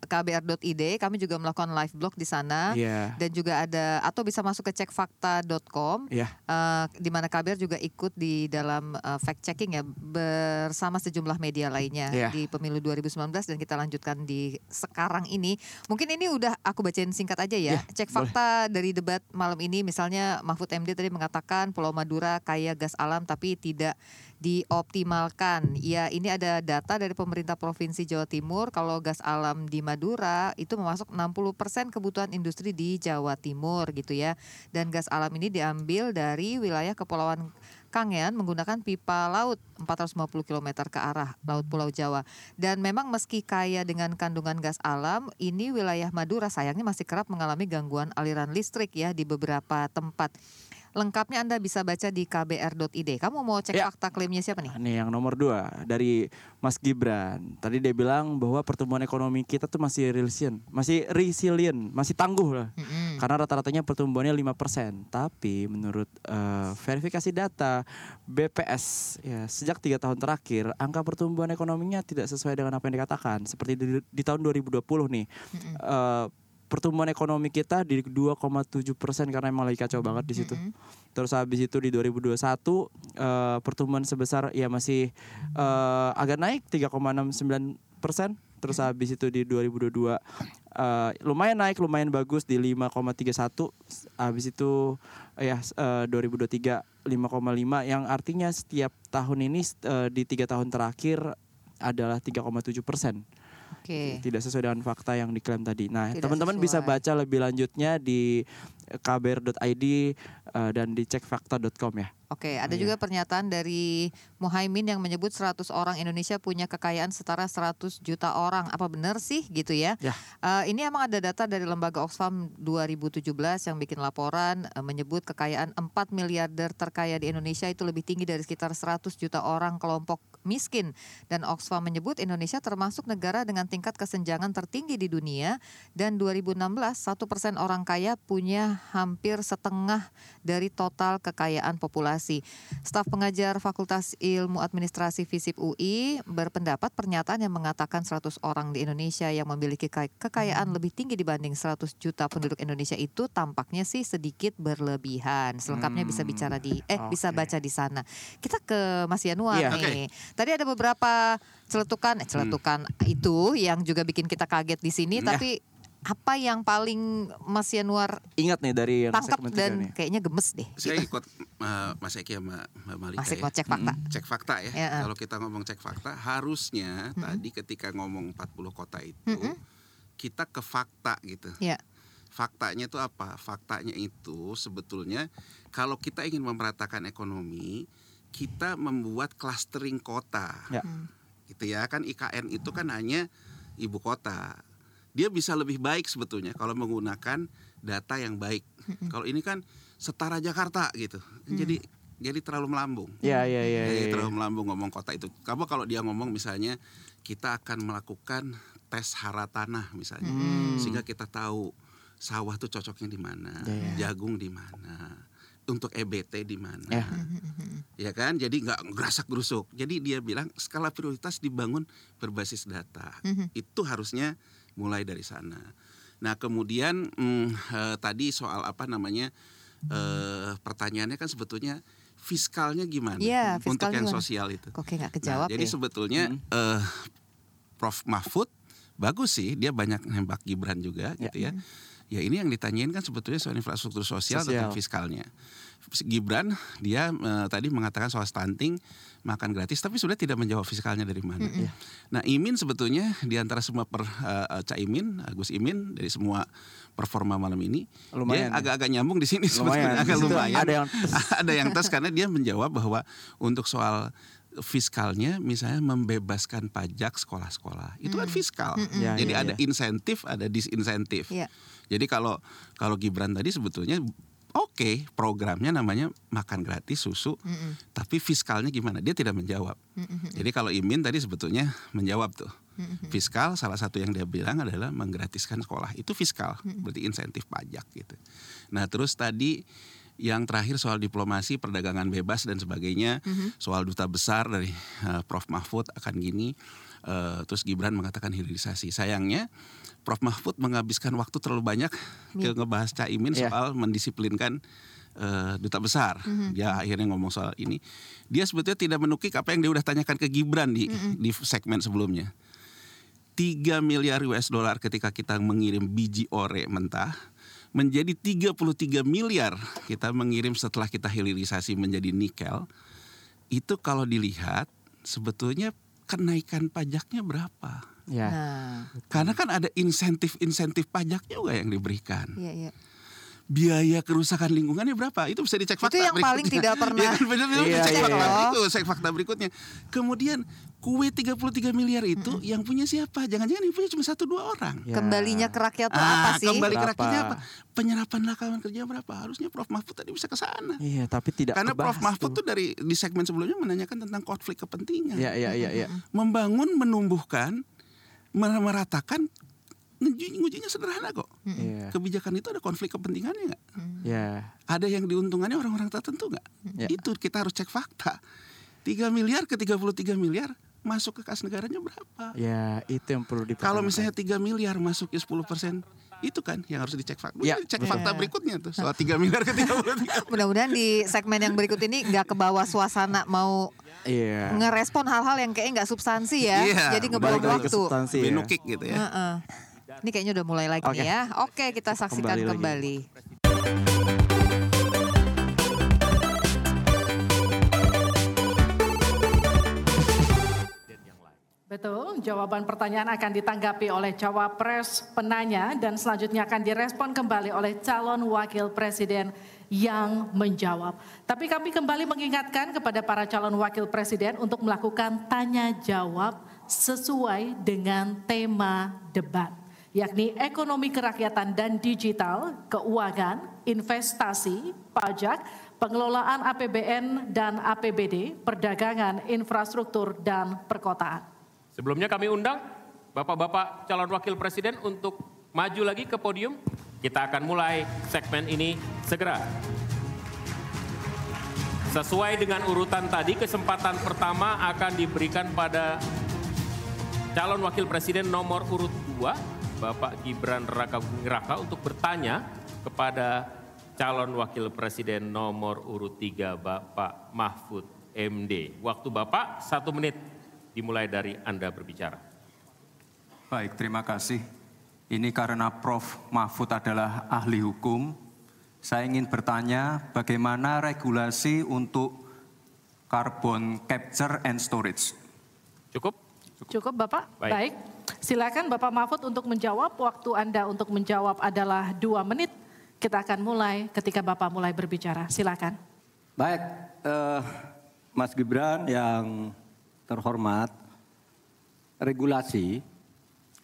kbr.id, kami juga melakukan live blog di sana. Iya. Dan juga ada atau bisa masuk ke cekfakta.com. Iya. eh, di mana KBR juga ikut di dalam eh, fact checking ya bersama sejumlah media lainnya Iya. di pemilu 2019 dan kita lanjutkan di sekarang ini. Mungkin ini udah aku bacain singkat aja ya. Iya, Cek fakta dari debat malam ini misalnya Mahfud MD tadi mengatakan Pulau Madura kaya gas alam tapi tidak dioptimalkan. Ya, ini ada data dari pemerintah Provinsi Jawa Timur kalau gas alam di Madura itu memasuk 60% kebutuhan industri di Jawa Timur gitu ya. Dan gas alam ini diambil dari wilayah Kepulauan Kangean menggunakan pipa laut 450 km ke arah Laut Pulau Jawa. Dan memang meski kaya dengan kandungan gas alam, ini wilayah Madura sayangnya masih kerap mengalami gangguan aliran listrik ya di beberapa tempat. Lengkapnya Anda bisa baca di kbr.id. Kamu mau cek Ya. fakta klaimnya siapa nih? Nih yang nomor dua dari Mas Gibran. Tadi dia bilang bahwa pertumbuhan ekonomi kita tuh masih resilient, masih resilient, masih tangguh lah. Karena rata-ratanya pertumbuhannya 5%. Tapi menurut eh, verifikasi data BPS ya sejak tiga tahun terakhir angka pertumbuhan ekonominya tidak sesuai dengan apa yang dikatakan. Seperti di, di tahun 2020 nih. eh, pertumbuhan ekonomi kita di 2,7 persen karena emang lagi kacau banget di situ. Terus habis itu di 2021 eh, pertumbuhan sebesar ya masih eh, agak naik 3,69 persen. Terus habis itu di 2022 eh, lumayan naik, lumayan bagus di 5,31. Habis itu eh, ya eh, 2023 5,5 yang artinya setiap tahun ini eh, di tiga tahun terakhir adalah 3,7 persen. Oke. Tidak sesuai dengan fakta yang diklaim tadi. Nah, teman-teman bisa baca lebih lanjutnya di kbr.id eh, dan di cekfakta.com ya. Oke, ada Iya. juga pernyataan dari Muhaimin yang menyebut 100 orang Indonesia punya kekayaan setara 100 juta orang. Apa benar sih gitu ya? Ya. Eh, ini emang ada data dari lembaga Oxfam 2017 yang bikin laporan eh, menyebut kekayaan 4 miliarder terkaya di Indonesia itu lebih tinggi dari sekitar 100 juta orang kelompok miskin. Dan Oxfam menyebut Indonesia termasuk negara dengan tingkat kesenjangan tertinggi di dunia dan 2016 satu persen orang kaya punya hampir setengah dari total kekayaan populasi. Staf pengajar Fakultas Ilmu Administrasi FISIP UI berpendapat pernyataan yang mengatakan 100 orang di Indonesia yang memiliki ke- kekayaan lebih tinggi dibanding 100 juta penduduk Indonesia itu tampaknya sih sedikit berlebihan. Selengkapnya bisa bicara di eh bisa oke. baca di sana. Kita ke Mas Yanuar Iya. nih. Tadi ada beberapa celetukan eh celetukan itu yang juga bikin kita kaget di sini Ya. tapi apa yang paling Mas Yanuar Ingat nih dari yang tangkap dan nih. kayaknya gemes deh. Saya ikut uh, Mas Eki sama Mbak Malika Masih ya. mau cek fakta. Cek fakta ya. Ya, ah. Kalau kita ngomong cek fakta, harusnya tadi ketika ngomong 40 kota itu Mm-mm. kita ke fakta gitu. Ya. Faktanya itu apa? Faktanya itu sebetulnya kalau kita ingin memeratakan ekonomi, kita membuat clustering kota. Ya. Gitu ya, kan IKN itu kan hanya ibu kota. Dia bisa lebih baik sebetulnya kalau menggunakan data yang baik. Kalau ini kan setara Jakarta gitu. Jadi jadi terlalu melambung. Ya, ya, ya, Jadi ya, ya. terlalu melambung ngomong kota itu. Kamu kalau dia ngomong misalnya kita akan melakukan tes hara tanah misalnya, sehingga kita tahu sawah tuh cocoknya di mana, Ya, ya. jagung di mana, untuk EBT di mana, Ya. ya kan? Jadi nggak gerasak gerusuk. Jadi dia bilang skala prioritas dibangun berbasis data. Itu harusnya mulai dari sana. Nah kemudian hmm, eh, tadi soal apa namanya eh, pertanyaannya kan sebetulnya fiskalnya gimana Iya, untuk fiskalnya yang gimana? sosial itu. Kok kayak nggak kejawab Nah, jadi ya? sebetulnya eh, Prof Mahfud bagus sih, dia banyak nembak Gibran juga Ya. gitu ya. Ya ini yang ditanyain kan sebetulnya soal infrastruktur sosial, Sosial. tentang fiskalnya. Gibran dia eh, tadi mengatakan soal stunting makan gratis, tapi sudah tidak menjawab fiskalnya dari mana. Nah Imin sebetulnya di antara semua per eh, Caimin, Gus Imin dari semua performa malam ini, Lumayan ya. dia agak-agak nyambung di sini sebetulnya Lumayan. agak lumayan. ada yang tes. ada yang tes karena dia menjawab bahwa untuk soal fiskalnya misalnya membebaskan pajak sekolah-sekolah itu kan fiskal Ya, jadi ya, ada ya. insentif ada disinsentif Iya. Jadi kalau kalau Gibran tadi sebetulnya oke programnya namanya makan gratis susu tapi fiskalnya gimana? Dia tidak menjawab. Jadi kalau Imin tadi sebetulnya menjawab tuh. Fiskal salah satu yang dia bilang adalah menggratiskan sekolah. Itu fiskal berarti insentif pajak gitu. Nah terus tadi yang terakhir soal diplomasi, perdagangan bebas dan sebagainya, soal duta besar dari eh, Prof. Mahfud akan gini, eh, terus Gibran mengatakan hilirisasi. Sayangnya Prof Mahfud menghabiskan waktu terlalu banyak ke ngebahas Caimin Iya. soal mendisiplinkan eh, duta besar. Dia akhirnya ngomong soal ini. Dia sebetulnya tidak menukik apa yang dia udah tanyakan ke Gibran di di segmen sebelumnya. 3 miliar US dollar ketika kita mengirim biji ore mentah menjadi 33 miliar kita mengirim setelah kita hilirisasi menjadi nikel. Itu kalau dilihat sebetulnya kenaikan pajaknya berapa? Ya. Nah, Karena kan ada insentif-insentif pajak juga yang diberikan. iya iya. Biaya kerusakan lingkungannya berapa? Itu bisa dicek Itu fakta yang paling berikutnya. tidak pernah- Ya benar-benar Iya, dicek iya, fakta iya. berikut, cek fakta berikutnya. Kemudian kue 33 miliar itu yang punya siapa? Jangan-jangan yang punya cuma satu dua orang. Ya. Kembalinya ke rakyat Ah, apa sih? kembali ke Berapa? rakyatnya apa? Penyerapan lapangan kerja berapa? Harusnya Prof Mahfud tadi bisa ke sana. Iya, tapi tidak Karena Prof Mahfud tuh. tuh dari di segmen sebelumnya menanyakan tentang konflik kepentingan. Ya, ya, ya, ya. Membangun, menumbuhkan, meratakan nguji- ngujinya sederhana kok. Iya. Kebijakan itu ada konflik kepentingannya nggak? Ya. Ada yang diuntungkannya orang-orang tertentu nggak? Ya. Itu kita harus cek fakta. 3 miliar ke 33 miliar masuk ke kas negaranya berapa? Ya, itu yang perlu dipertanyakan. Kalau misalnya 3 miliar masuk ke 10 persen, itu kan yang harus dicek fakta. Ya, cek fakta berikutnya tuh soal 3 miliar ke 33. Mudah-mudahan di segmen yang berikut ini nggak ke bawah suasana mau Iya. ngerespon hal-hal yang kayaknya nggak substansi ya. Iya, Jadi ngebuang waktu. substansi ya. Gitu ya. Heeh. Ini kayaknya udah mulai lagi Oke. ya. Oke, kita saksikan Kembali kembali. Jawaban pertanyaan akan ditanggapi oleh cawapres penanya dan selanjutnya akan direspon kembali oleh calon wakil presiden yang menjawab. Tapi kami kembali mengingatkan kepada para calon wakil presiden untuk melakukan tanya jawab sesuai dengan tema debat, yakni ekonomi kerakyatan dan digital, keuangan, investasi, pajak, pengelolaan APBN dan APBD, perdagangan, infrastruktur, dan perkotaan. Sebelumnya kami undang Bapak-Bapak calon wakil presiden untuk maju lagi ke podium. Kita akan mulai segmen ini segera. Sesuai dengan urutan tadi, kesempatan pertama akan diberikan pada calon wakil presiden nomor urut 2, Bapak Gibran Raka Raka untuk bertanya kepada calon wakil presiden nomor urut 3, Bapak Mahfud MD. Waktu Bapak satu menit dimulai dari Anda berbicara. Baik, terima kasih. Ini karena Prof. Mahfud adalah ahli hukum, saya ingin bertanya bagaimana regulasi untuk carbon capture and storage. Cukup? Cukup Bapak? Baik. Baik. Silakan Bapak Mahfud untuk menjawab. Waktu Anda untuk menjawab adalah dua menit. Kita akan mulai ketika Bapak mulai berbicara. Silakan. Baik, eh, Mas Gibran yang terhormat, regulasi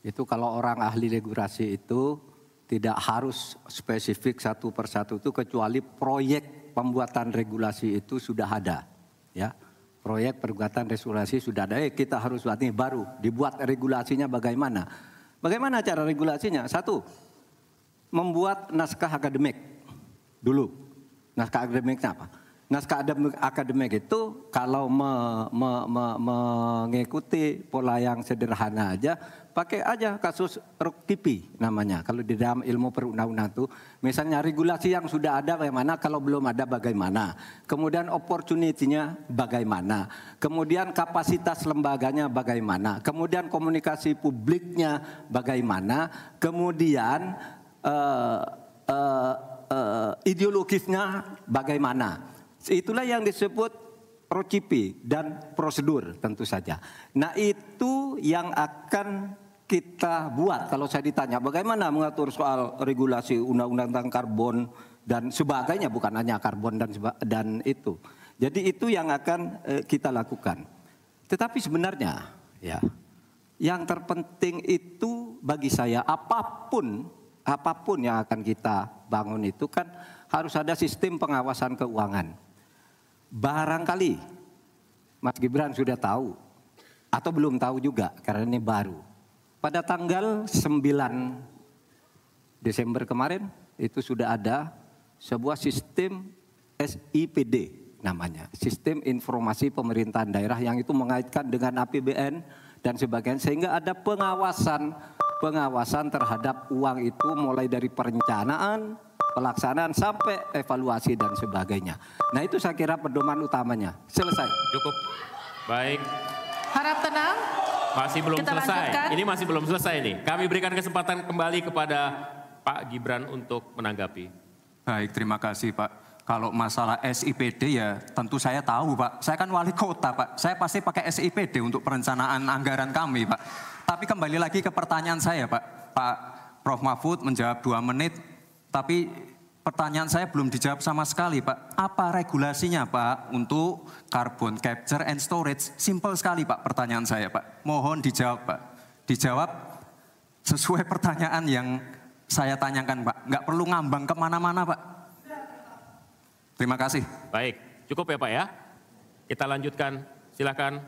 itu kalau orang ahli regulasi itu tidak harus spesifik satu persatu itu kecuali proyek pembuatan regulasi itu sudah ada, ya. Proyek perbuatan regulasi sudah ada. Eh, kita harus buat ini baru dibuat regulasinya bagaimana? Bagaimana cara regulasinya? Satu, membuat naskah akademik dulu. Naskah akademiknya apa? Naskah akademik, itu kalau me- me- me- mengikuti pola yang sederhana aja, pakai aja kasus RUKTIPI namanya. Kalau di dalam ilmu perundang-undangan itu, misalnya regulasi yang sudah ada bagaimana, kalau belum ada bagaimana. Kemudian opportunity-nya bagaimana. Kemudian kapasitas lembaganya bagaimana. Kemudian komunikasi publiknya bagaimana. Kemudian eh, eh, eh, ideologisnya bagaimana. Itulah yang disebut procipi dan prosedur tentu saja. Nah itu yang akan kita buat kalau saya ditanya bagaimana mengatur soal regulasi undang-undang tentang karbon dan sebagainya bukan hanya karbon dan dan itu. Jadi itu yang akan eh, kita lakukan. Tetapi sebenarnya ya yang terpenting itu bagi saya apa pun apa pun yang akan kita bangun itu kan harus ada sistem pengawasan keuangan. Barangkali Mas Gibran sudah tahu atau belum tahu juga karena ini baru. Pada tanggal 9 Desember kemarin itu sudah ada sebuah sistem SIPD namanya, Sistem Informasi Pemerintahan Daerah yang itu mengaitkan dengan APBN dan sebagainya sehingga ada pengawasan pengawasan terhadap uang itu mulai dari perencanaan, pelaksanaan sampai evaluasi dan sebagainya. Nah, itu saya kira pedoman utamanya. Selesai. Cukup. Baik, Harap tenang. masih belum Kita selesai. lanjutkan. Ini masih belum selesai nih. Kami berikan kesempatan kembali kepada Pak Gibran untuk menanggapi. Baik, terima kasih Pak. Kalau masalah SIPD ya tentu saya tahu Pak. Saya kan wali kota Pak. Saya pasti pakai SIPD untuk perencanaan anggaran kami Pak. Tapi kembali lagi ke pertanyaan saya Pak. Pak Prof Mahfud menjawab dua menit. Tapi pertanyaan saya belum dijawab sama sekali Pak. Apa regulasinya Pak untuk carbon capture and storage? Simple sekali Pak pertanyaan saya Pak. Mohon dijawab Pak. Dijawab sesuai pertanyaan yang saya tanyakan Pak. Nggak perlu ngambang ke mana-mana Pak. Terima kasih. Baik, cukup ya Pak ya. Kita lanjutkan. Silakan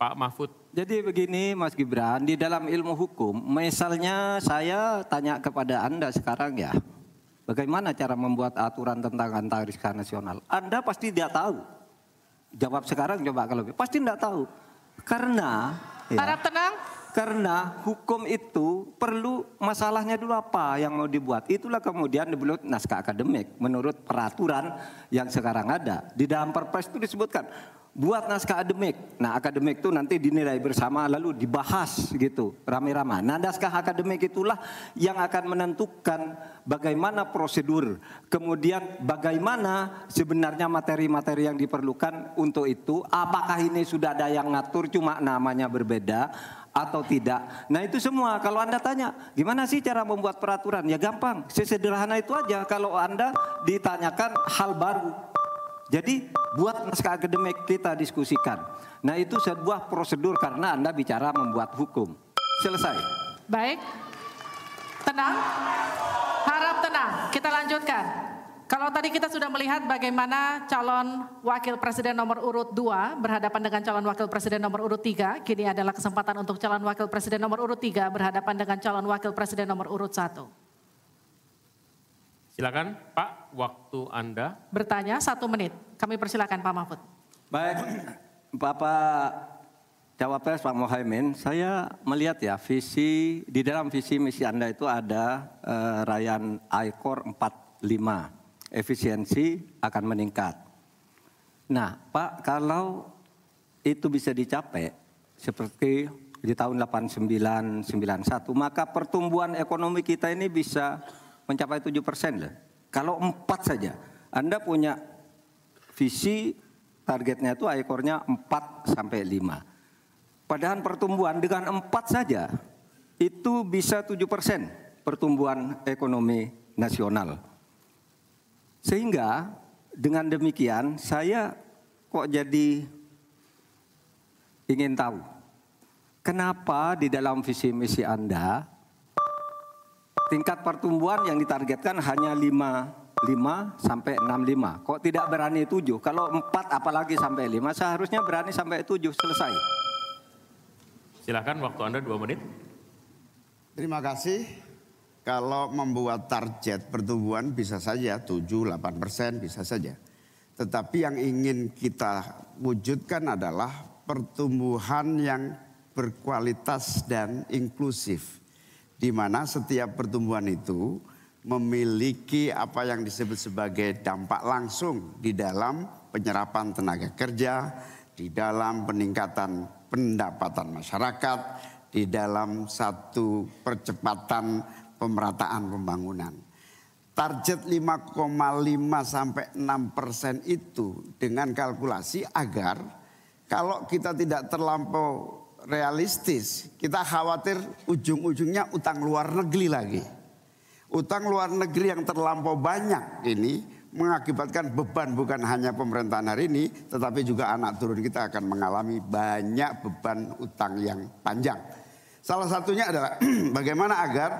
Pak Mahfud. Jadi begini Mas Gibran, di dalam ilmu hukum, misalnya saya tanya kepada Anda sekarang ya, bagaimana cara membuat aturan tentang antariksa nasional? Anda pasti tidak tahu. Jawab sekarang coba kalau pasti tidak tahu. Karena ya, Harap tenang. karena hukum itu perlu masalahnya dulu apa yang mau dibuat. Itulah kemudian dibuat naskah akademik menurut peraturan yang sekarang ada. Di dalam perpres itu disebutkan buat naskah akademik. Nah, akademik itu nanti dinilai bersama lalu dibahas gitu, rame-rame. Nah, naskah akademik itulah yang akan menentukan bagaimana prosedur, kemudian bagaimana sebenarnya materi-materi yang diperlukan untuk itu. Apakah ini sudah ada yang ngatur cuma namanya berbeda atau tidak. Nah itu semua kalau Anda tanya gimana sih cara membuat peraturan ya gampang sesederhana itu aja kalau Anda ditanyakan hal baru jadi buat naskah akademik kita diskusikan. Nah itu sebuah prosedur karena Anda bicara membuat hukum. Selesai. Baik. Tenang. Harap tenang. Kita lanjutkan. Kalau tadi kita sudah melihat bagaimana calon wakil presiden nomor urut 2 berhadapan dengan calon wakil presiden nomor urut 3, kini adalah kesempatan untuk calon wakil presiden nomor urut 3 berhadapan dengan calon wakil presiden nomor urut 1. Silakan Pak, waktu Anda. Bertanya satu menit. Kami persilakan Pak Mahfud. Baik, Bapak Cawapres Pak Mohaimin, saya melihat ya visi di dalam visi misi Anda itu ada uh, Rayan ICOR 45, efisiensi akan meningkat. Nah, Pak, kalau itu bisa dicapai seperti di tahun 89 91, maka pertumbuhan ekonomi kita ini bisa mencapai 7 persen lah. Kalau empat saja, Anda punya visi targetnya itu ekornya 4 sampai 5. Padahal pertumbuhan dengan empat saja itu bisa 7 persen pertumbuhan ekonomi nasional. Sehingga dengan demikian saya kok jadi ingin tahu kenapa di dalam visi misi Anda tingkat pertumbuhan yang ditargetkan hanya 5 5 sampai 65. Kok tidak berani 7? Kalau 4 apalagi sampai 5 seharusnya berani sampai 7 selesai. Silakan waktu Anda 2 menit. Terima kasih. Kalau membuat target pertumbuhan bisa saja 7 8 persen bisa saja. Tetapi yang ingin kita wujudkan adalah pertumbuhan yang berkualitas dan inklusif di mana setiap pertumbuhan itu memiliki apa yang disebut sebagai dampak langsung di dalam penyerapan tenaga kerja, di dalam peningkatan pendapatan masyarakat, di dalam satu percepatan pemerataan pembangunan. Target 5,5 sampai 6 persen itu dengan kalkulasi agar kalau kita tidak terlampau realistis. Kita khawatir ujung-ujungnya utang luar negeri lagi. Utang luar negeri yang terlampau banyak ini mengakibatkan beban bukan hanya pemerintahan hari ini, tetapi juga anak turun kita akan mengalami banyak beban utang yang panjang. Salah satunya adalah bagaimana agar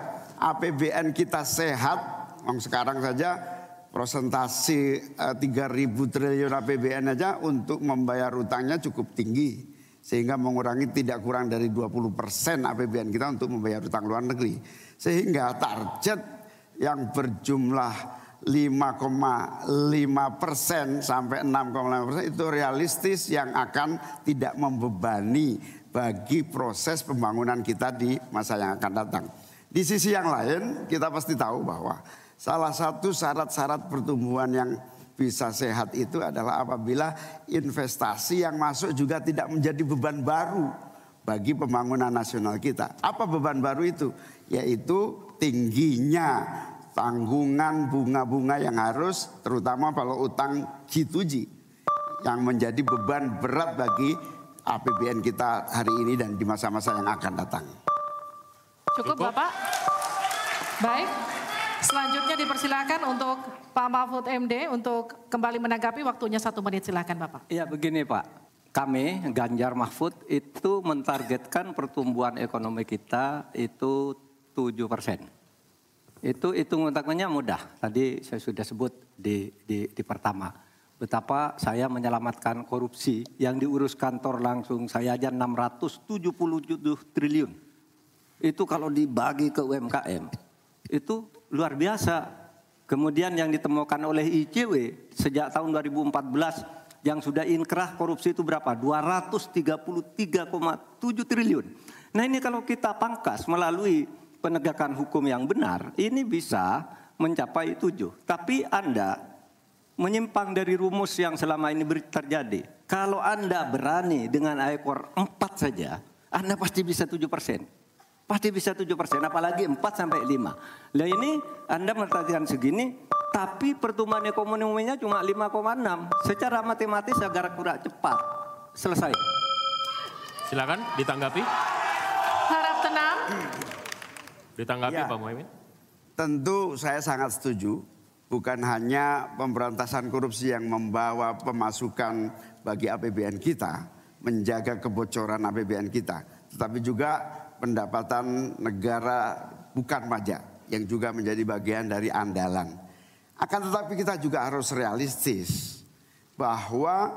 APBN kita sehat. Sekarang saja prosentasi 3.000 eh, triliun APBN aja untuk membayar utangnya cukup tinggi sehingga mengurangi tidak kurang dari 20% APBN kita untuk membayar utang luar negeri. Sehingga target yang berjumlah 5,5 persen sampai 6,5 persen itu realistis yang akan tidak membebani bagi proses pembangunan kita di masa yang akan datang. Di sisi yang lain kita pasti tahu bahwa salah satu syarat-syarat pertumbuhan yang bisa sehat itu adalah apabila investasi yang masuk juga tidak menjadi beban baru bagi pembangunan nasional kita. Apa beban baru itu? Yaitu tingginya tanggungan bunga-bunga yang harus terutama kalau utang G2G yang menjadi beban berat bagi APBN kita hari ini dan di masa-masa yang akan datang. Cukup Bapak? Baik. Selanjutnya dipersilakan untuk Pak Mahfud MD untuk kembali menanggapi waktunya satu menit silakan Bapak. Iya begini Pak, kami Ganjar Mahfud itu mentargetkan pertumbuhan ekonomi kita itu 7 persen. Itu hitung hitungannya mudah. Tadi saya sudah sebut di, di, di pertama. Betapa saya menyelamatkan korupsi yang diurus kantor langsung saya aja 677 triliun. Itu kalau dibagi ke UMKM itu luar biasa. Kemudian yang ditemukan oleh ICW sejak tahun 2014 yang sudah inkrah korupsi itu berapa? 233,7 triliun. Nah ini kalau kita pangkas melalui penegakan hukum yang benar, ini bisa mencapai tujuh. Tapi Anda menyimpang dari rumus yang selama ini terjadi. Kalau Anda berani dengan ekor 4 saja, Anda pasti bisa 7 persen. Pasti bisa 7 persen, apalagi 4 sampai 5. Nah ini Anda mengatakan segini, tapi pertumbuhan ekonominya cuma 5,6. Secara matematis agar kurang cepat. Selesai. Silakan ditanggapi. Harap tenang. Ditanggapi Ya. Pak Muhaimin. Tentu saya sangat setuju. Bukan hanya pemberantasan korupsi yang membawa pemasukan bagi APBN kita, menjaga kebocoran APBN kita, tetapi juga pendapatan negara bukan pajak yang juga menjadi bagian dari andalan. Akan tetapi kita juga harus realistis bahwa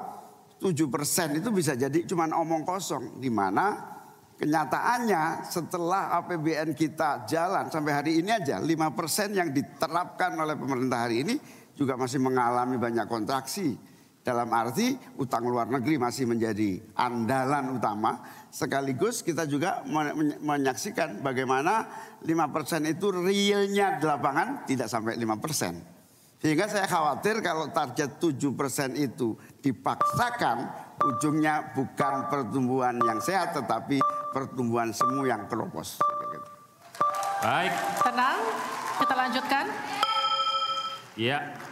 7% itu bisa jadi cuman omong kosong di mana Kenyataannya setelah APBN kita jalan sampai hari ini aja 5% yang diterapkan oleh pemerintah hari ini juga masih mengalami banyak kontraksi. Dalam arti utang luar negeri masih menjadi andalan utama. Sekaligus kita juga men- menyaksikan bagaimana 5% itu realnya di lapangan tidak sampai 5%. Sehingga saya khawatir kalau target 7% itu dipaksakan ujungnya bukan pertumbuhan yang sehat tetapi pertumbuhan semu yang keropos. Baik, Tenang, kita lanjutkan. ya.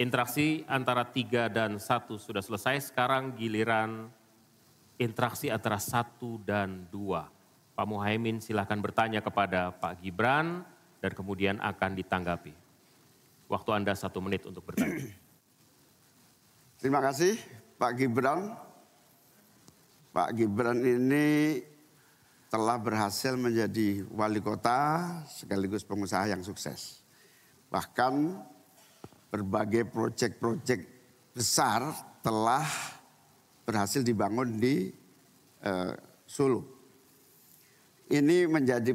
Interaksi antara tiga dan satu sudah selesai. Sekarang giliran interaksi antara satu dan dua. Pak Muhaimin silahkan bertanya kepada Pak Gibran dan kemudian akan ditanggapi. Waktu Anda satu menit untuk bertanya. Terima kasih Pak Gibran. Pak Gibran ini telah berhasil menjadi wali kota sekaligus pengusaha yang sukses. Bahkan berbagai proyek-proyek besar telah berhasil dibangun di eh, Solo. Ini menjadi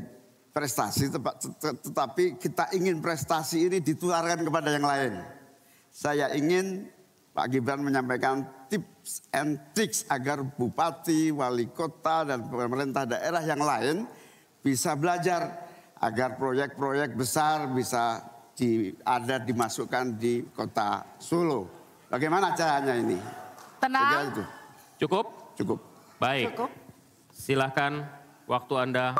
prestasi tetapi kita ingin prestasi ini ditularkan kepada yang lain. Saya ingin Pak Gibran menyampaikan tips and tricks agar bupati, wali kota dan pemerintah daerah yang lain bisa belajar agar proyek-proyek besar bisa di, ada dimasukkan di kota Solo. Bagaimana caranya ini? Tenang, itu. Cukup? Cukup. Baik. cukup. Silahkan waktu Anda.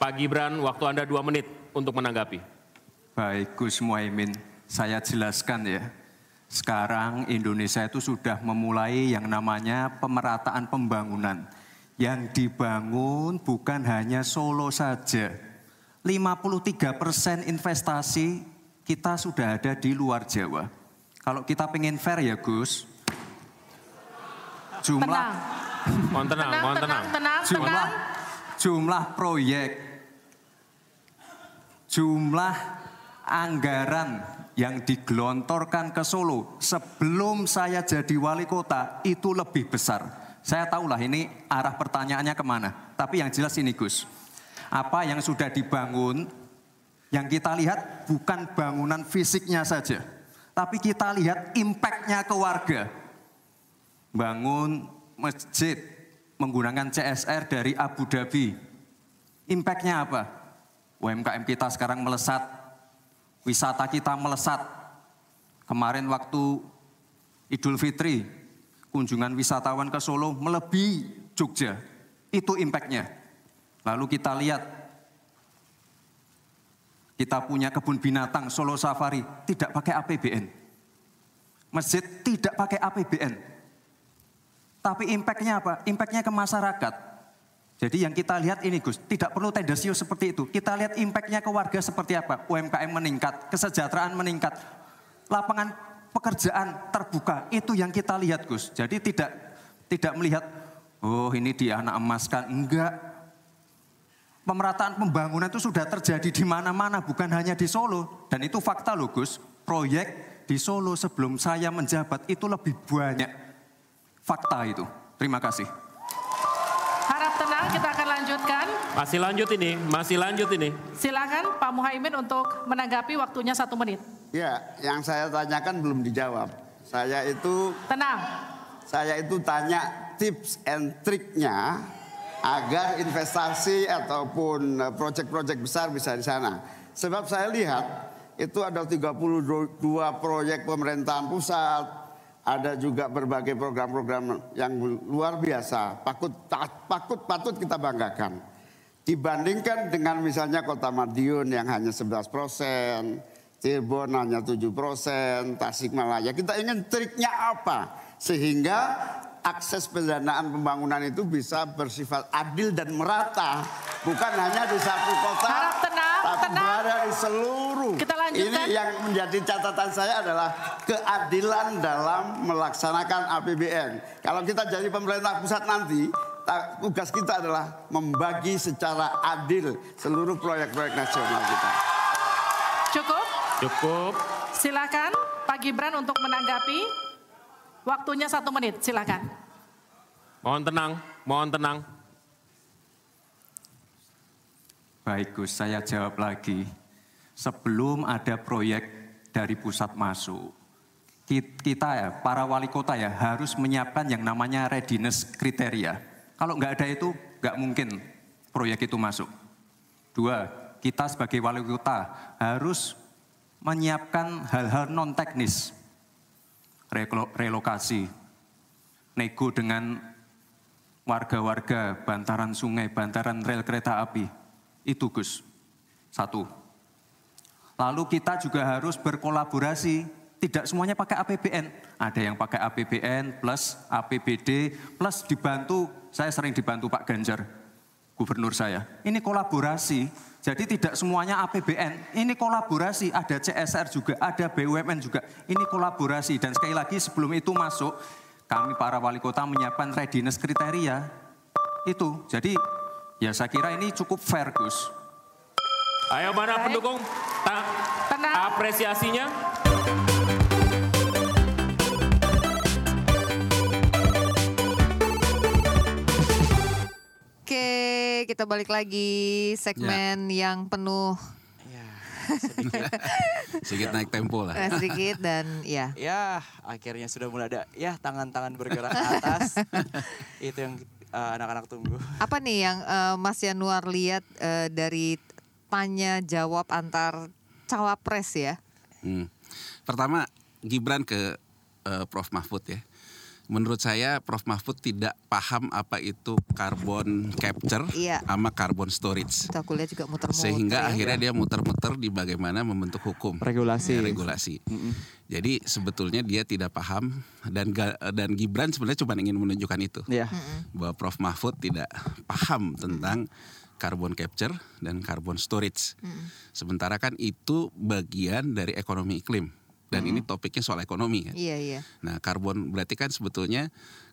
Pak Gibran, waktu Anda dua menit untuk menanggapi. Baik Gus Muhaimin, saya jelaskan ya. Sekarang Indonesia itu sudah memulai yang namanya pemerataan pembangunan. Yang dibangun bukan hanya Solo saja. 53 persen investasi kita sudah ada di luar Jawa. Kalau kita pengen fair ya Gus, jumlah Tenang, Mohon tenang, tenang, mohon tenang, tenang. tenang, jumlah jumlah proyek jumlah anggaran yang digelontorkan ke Solo sebelum saya jadi wali kota itu lebih besar. Saya tahulah ini arah pertanyaannya ke mana. Tapi yang jelas ini Gus, apa yang sudah dibangun, yang kita lihat bukan bangunan fisiknya saja. Tapi kita lihat impactnya ke warga. Bangun masjid menggunakan CSR dari Abu Dhabi. Impactnya apa? UMKM kita sekarang melesat, wisata kita melesat. Kemarin waktu Idul Fitri, kunjungan wisatawan ke Solo melebihi Jogja. Itu impactnya. Lalu kita lihat, kita punya kebun binatang Solo Safari, tidak pakai APBN. Masjid tidak pakai APBN. Tapi impactnya apa? Impactnya ke masyarakat. Jadi yang kita lihat ini Gus, tidak perlu tendensius seperti itu. Kita lihat impactnya ke warga seperti apa. UMKM meningkat, kesejahteraan meningkat, lapangan pekerjaan terbuka. Itu yang kita lihat Gus. Jadi tidak tidak melihat, oh ini dia anak emaskan. Enggak. Pemerataan pembangunan itu sudah terjadi di mana-mana, bukan hanya di Solo. Dan itu fakta loh Gus. Proyek di Solo sebelum saya menjabat itu lebih banyak. Fakta itu. Terima kasih. Harap tenang, kita akan lanjutkan. Masih lanjut ini, masih lanjut ini. Silakan Pak Muhaimin untuk menanggapi waktunya satu menit. Ya, yang saya tanyakan belum dijawab. Saya itu Tenang, saya itu tanya tips and triknya agar investasi ataupun eh, proyek-proyek besar bisa di sana. Sebab saya lihat itu ada 32 proyek pemerintahan pusat, ada juga berbagai program-program yang luar biasa, patut patut patut kita banggakan. Dibandingkan dengan misalnya Kota Madiun yang hanya 11 persen, Cirebon hanya 7 persen, Tasikmalaya. Kita ingin triknya apa? Sehingga akses pendanaan pembangunan itu bisa bersifat adil dan merata, bukan hanya di satu kota, Harap tenang, tapi tenang. berada di seluruh. Kita lanjutkan. Ini yang menjadi catatan saya adalah keadilan dalam melaksanakan APBN. Kalau kita jadi pemerintah pusat nanti, tugas kita adalah membagi secara adil seluruh proyek-proyek nasional kita. Cukup? Cukup. Silakan Pak Gibran untuk menanggapi. Waktunya satu menit, silakan. Mohon tenang, mohon tenang. Baik Gus, saya jawab lagi. Sebelum ada proyek dari pusat masuk, ki- kita ya, para wali kota ya harus menyiapkan yang namanya readiness kriteria. Kalau nggak ada itu, nggak mungkin proyek itu masuk. Dua, kita sebagai wali kota harus menyiapkan hal-hal non teknis, relokasi, nego dengan warga-warga bantaran sungai, bantaran rel kereta api. Itu Gus. Satu. Lalu kita juga harus berkolaborasi. Tidak semuanya pakai APBN. Ada yang pakai APBN plus APBD plus dibantu. Saya sering dibantu Pak Ganjar, gubernur saya. Ini kolaborasi. Jadi tidak semuanya APBN. Ini kolaborasi. Ada CSR juga, ada BUMN juga. Ini kolaborasi. Dan sekali lagi sebelum itu masuk, kami para wali kota menyiapkan readiness kriteria. Itu. Jadi ya saya kira ini cukup fair Gus. Ayo mana Baik. pendukung? Ta- Tenang. apresiasinya. Oke, kita balik lagi segmen yang penuh Sedikit naik tempo lah. eh, sedikit dan ya Ya, akhirnya sudah mulai ada ya tangan-tangan bergerak ke atas. Itu yang uh, anak-anak tunggu. apa nih yang eh, Mas Yanuar lihat eh, dari tanya jawab antar cawapres ya? Hmm. Pertama Gibran ke eh, Prof Mahfud ya. Menurut saya Prof Mahfud tidak paham apa itu carbon capture Iya. sama carbon storage. Lihat juga muter-muter. Sehingga ya. akhirnya dia muter-muter di bagaimana membentuk hukum. Regulasi. Ya, regulasi. Jadi sebetulnya dia tidak paham dan dan Gibran sebenarnya cuma ingin menunjukkan itu. Ya. Bahwa Prof Mahfud tidak paham tentang carbon capture dan carbon storage. Sementara kan itu bagian dari ekonomi iklim. Dan ini topiknya soal ekonomi kan. Iya iya. Nah, karbon berarti kan sebetulnya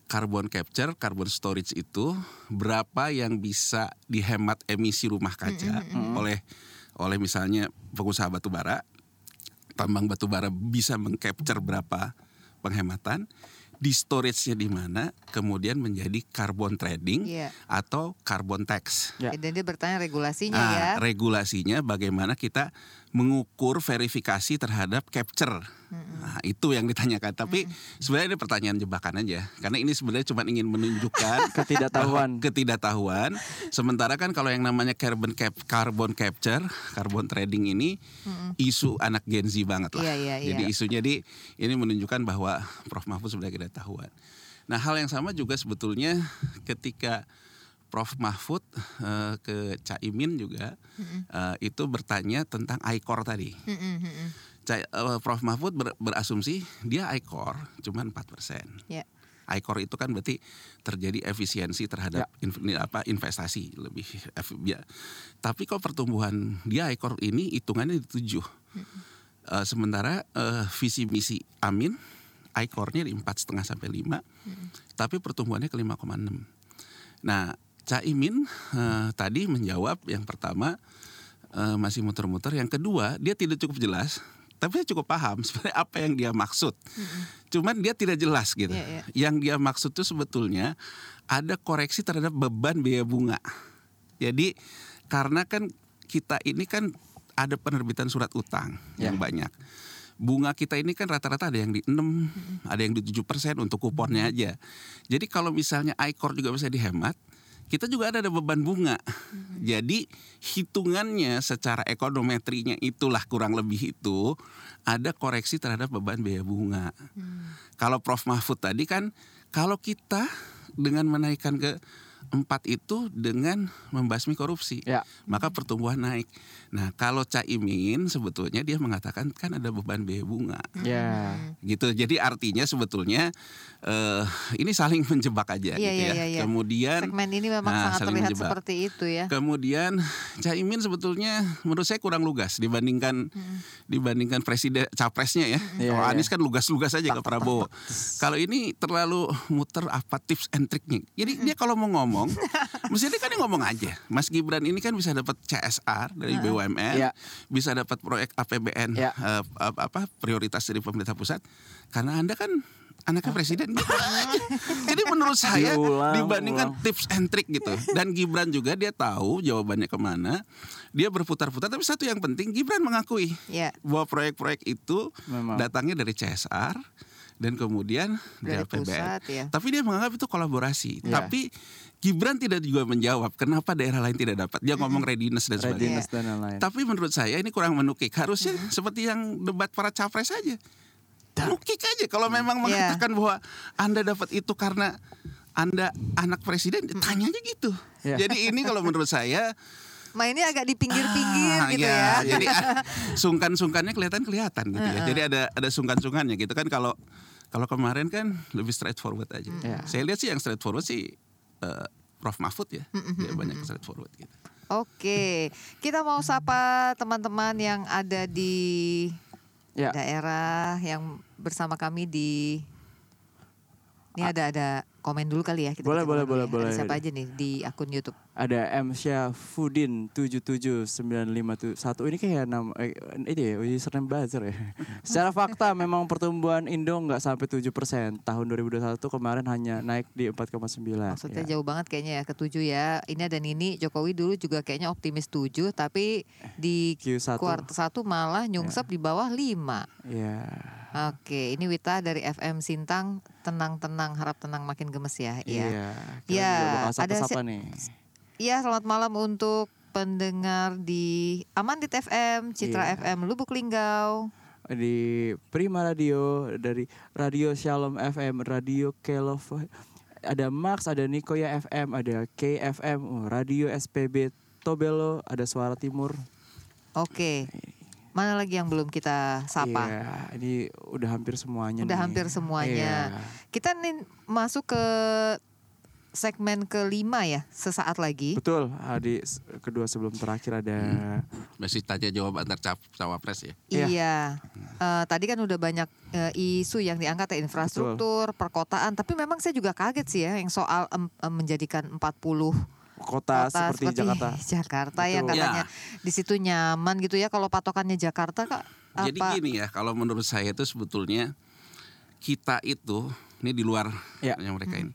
carbon capture, carbon storage itu berapa yang bisa dihemat emisi rumah kaca oleh oleh misalnya pengusaha batu bara. Tambang batu bara bisa mengcapture berapa penghematan, di storage-nya di mana, kemudian menjadi carbon trading Iya. atau carbon tax. Ya. Dan dia bertanya regulasinya Nah, ya. regulasinya bagaimana kita mengukur verifikasi terhadap capture. Nah, itu yang ditanyakan. Tapi sebenarnya ini pertanyaan jebakan aja. Karena ini sebenarnya cuma ingin menunjukkan Ketidaktahuan. ketidaktahuan. Sementara kan kalau yang namanya carbon cap, carbon capture, carbon trading ini isu anak Gen Z banget lah. Iya, iya, iya. Jadi isunya di ini menunjukkan bahwa Prof Mahfud sebenarnya ketidaktahuan. Nah, hal yang sama juga sebetulnya ketika Prof Mahfud eh, ke Caimin juga eh, itu bertanya tentang ICOR tadi. Ca- eh, Prof Mahfud ber- berasumsi dia ICOR cuma 4%. Ya. ICOR itu kan berarti terjadi efisiensi terhadap ini apa investasi lebih ya. Tapi kok pertumbuhan dia ICOR ini hitungannya di tujuh. Eh, sementara eh, visi misi Amin ICOR-nya di empat setengah sampai lima, tapi pertumbuhannya ke 5,6. Nah, Caimin eh, tadi menjawab yang pertama eh, masih muter-muter, yang kedua dia tidak cukup jelas, tapi dia cukup paham sebenarnya apa yang dia maksud. Cuman dia tidak jelas gitu. Iya, iya. Yang dia maksud itu sebetulnya ada koreksi terhadap beban biaya bunga. Jadi karena kan kita ini kan ada penerbitan surat utang yang banyak. Bunga kita ini kan rata-rata ada yang di 6, ada yang di 7% untuk kuponnya aja. Jadi kalau misalnya ICOR juga bisa dihemat, kita juga ada, ada beban bunga. Jadi hitungannya secara ekonometrinya itulah kurang lebih itu ada koreksi terhadap beban biaya bunga. Kalau Prof Mahfud tadi kan kalau kita dengan menaikkan ke empat itu dengan membasmi korupsi, Ya. maka pertumbuhan naik. Nah kalau Caimin sebetulnya dia mengatakan kan ada beban biaya bunga Ya. gitu. Jadi artinya sebetulnya eh, ini saling menjebak aja Iya, gitu iya, ya. iya, iya. Kemudian Segmen ini memang nah, sangat saling terlihat menjebak. seperti itu ya. Kemudian Caimin sebetulnya menurut saya kurang lugas dibandingkan dibandingkan presiden capresnya ya. Iya, Kalau iya. Anies kan lugas-lugas aja ke Prabowo. Kalau ini terlalu muter apa tips and triknya. Jadi dia kalau mau ngomong, mestinya dia kan ngomong aja. Mas Gibran ini kan bisa dapat CSR dari BUMN, Iya. bisa dapat proyek APBN Iya. eh, apa, prioritas dari pemerintah pusat. Karena anda kan anaknya presiden gitu aja. Jadi menurut saya Diulang, dibandingkan ulang. tips and trick gitu. Dan Gibran juga dia tahu jawabannya ke mana. Dia berputar-putar. Tapi satu yang penting Gibran mengakui Ya. bahwa proyek-proyek itu Memang. datangnya dari CSR dan kemudian dari, Dari pusat, ya. Tapi dia menganggap itu kolaborasi. Ya. Tapi Gibran tidak juga menjawab kenapa daerah lain tidak dapat. Dia ngomong readiness dan sebagainya. Readiness dan lain-lain. Tapi menurut saya ini kurang menukik. Harusnya seperti yang debat para capres saja. Nukik aja kalau memang Iya. mengatakan bahwa Anda dapat itu karena Anda anak presiden, tanya aja gitu. Iya. Jadi ini kalau menurut saya Mainnya agak di pinggir-pinggir Ah, gitu ya, ya. Jadi ah, sungkan-sungkannya kelihatan kelihatan gitu ya. Jadi ada ada sungkan-sungkannya gitu kan kalau kalau kemarin kan lebih straightforward aja. Iya. Saya lihat sih yang straightforward sih eh, Prof Mahfud ya. Dia banyak straightforward gitu. Oke, kita mau sapa teman-teman yang ada di Ya. daerah yang bersama kami di ini ada ada komen dulu kali ya kita Boleh, baca boleh, boleh, ya. boleh. Ada siapa aja nih di akun YouTube? Ada M Syafudin 77951 ini kayak nama eh, ini ya username buzzer ya. Secara fakta memang pertumbuhan Indo nggak sampai 7 Tahun 2021 kemarin hanya naik di 4,9. Maksudnya Ya. jauh banget kayaknya ya ke tujuh ya. Ini ada Nini Jokowi dulu juga kayaknya optimis 7 tapi di Q1. kuartal satu malah nyungsep di bawah 5. Ya. Oke, ini Wita dari FM Sintang, tenang-tenang, harap tenang makin gemes ya. Iya. Iya. Iya, bakal ada si- nih. Iya, selamat malam untuk pendengar di Amandit FM, Citra Iya. FM, Lubuk Linggau. di Prima Radio dari Radio Shalom FM, Radio Kelov, ada Max, ada Nikoya FM, ada KFM, Radio SPB Tobelo, ada Suara Timur. Oke. Mana lagi yang belum kita sapa? Iya, ini udah hampir semuanya. Udah nih. hampir semuanya. Iya. Kita nih masuk ke segmen kelima ya, sesaat lagi. Betul, di kedua sebelum terakhir ada Masih tanya jawab antar cap- cawapres ya. Iya. Iya, Eh, tadi kan udah banyak eh, isu yang diangkat ya infrastruktur, perkotaan. Tapi memang saya juga kaget sih ya, yang soal em, em, menjadikan 40 kota, seperti, Jakarta. Jakarta yang Betul. katanya di situ nyaman gitu ya. Kalau patokannya Jakarta kak apa? Jadi gini ya, kalau menurut saya itu sebetulnya kita itu ini di luar Ya. yang mereka ini.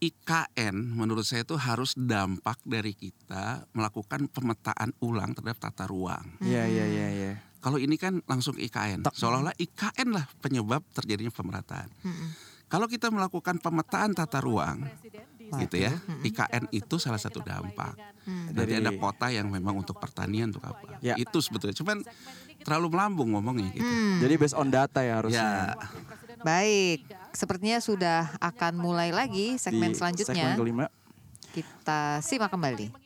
IKN menurut saya itu harus dampak dari kita melakukan pemetaan ulang terhadap tata ruang. Iya, iya, iya, iya. Kalau ini kan langsung IKN, seolah-olah IKN lah penyebab terjadinya pemerataan. Kalau kita melakukan pemetaan tata ruang, gitu ya, IKN itu salah satu dampak. Nanti Dari- ada kota yang memang untuk pertanian untuk apa? Ya. Itu sebetulnya. Cuman terlalu melambung ngomongnya gitu. Jadi based on data ya harusnya. Ya, Baik, sepertinya sudah akan mulai lagi segmen Di selanjutnya. Segmen kelima. Kita simak kembali.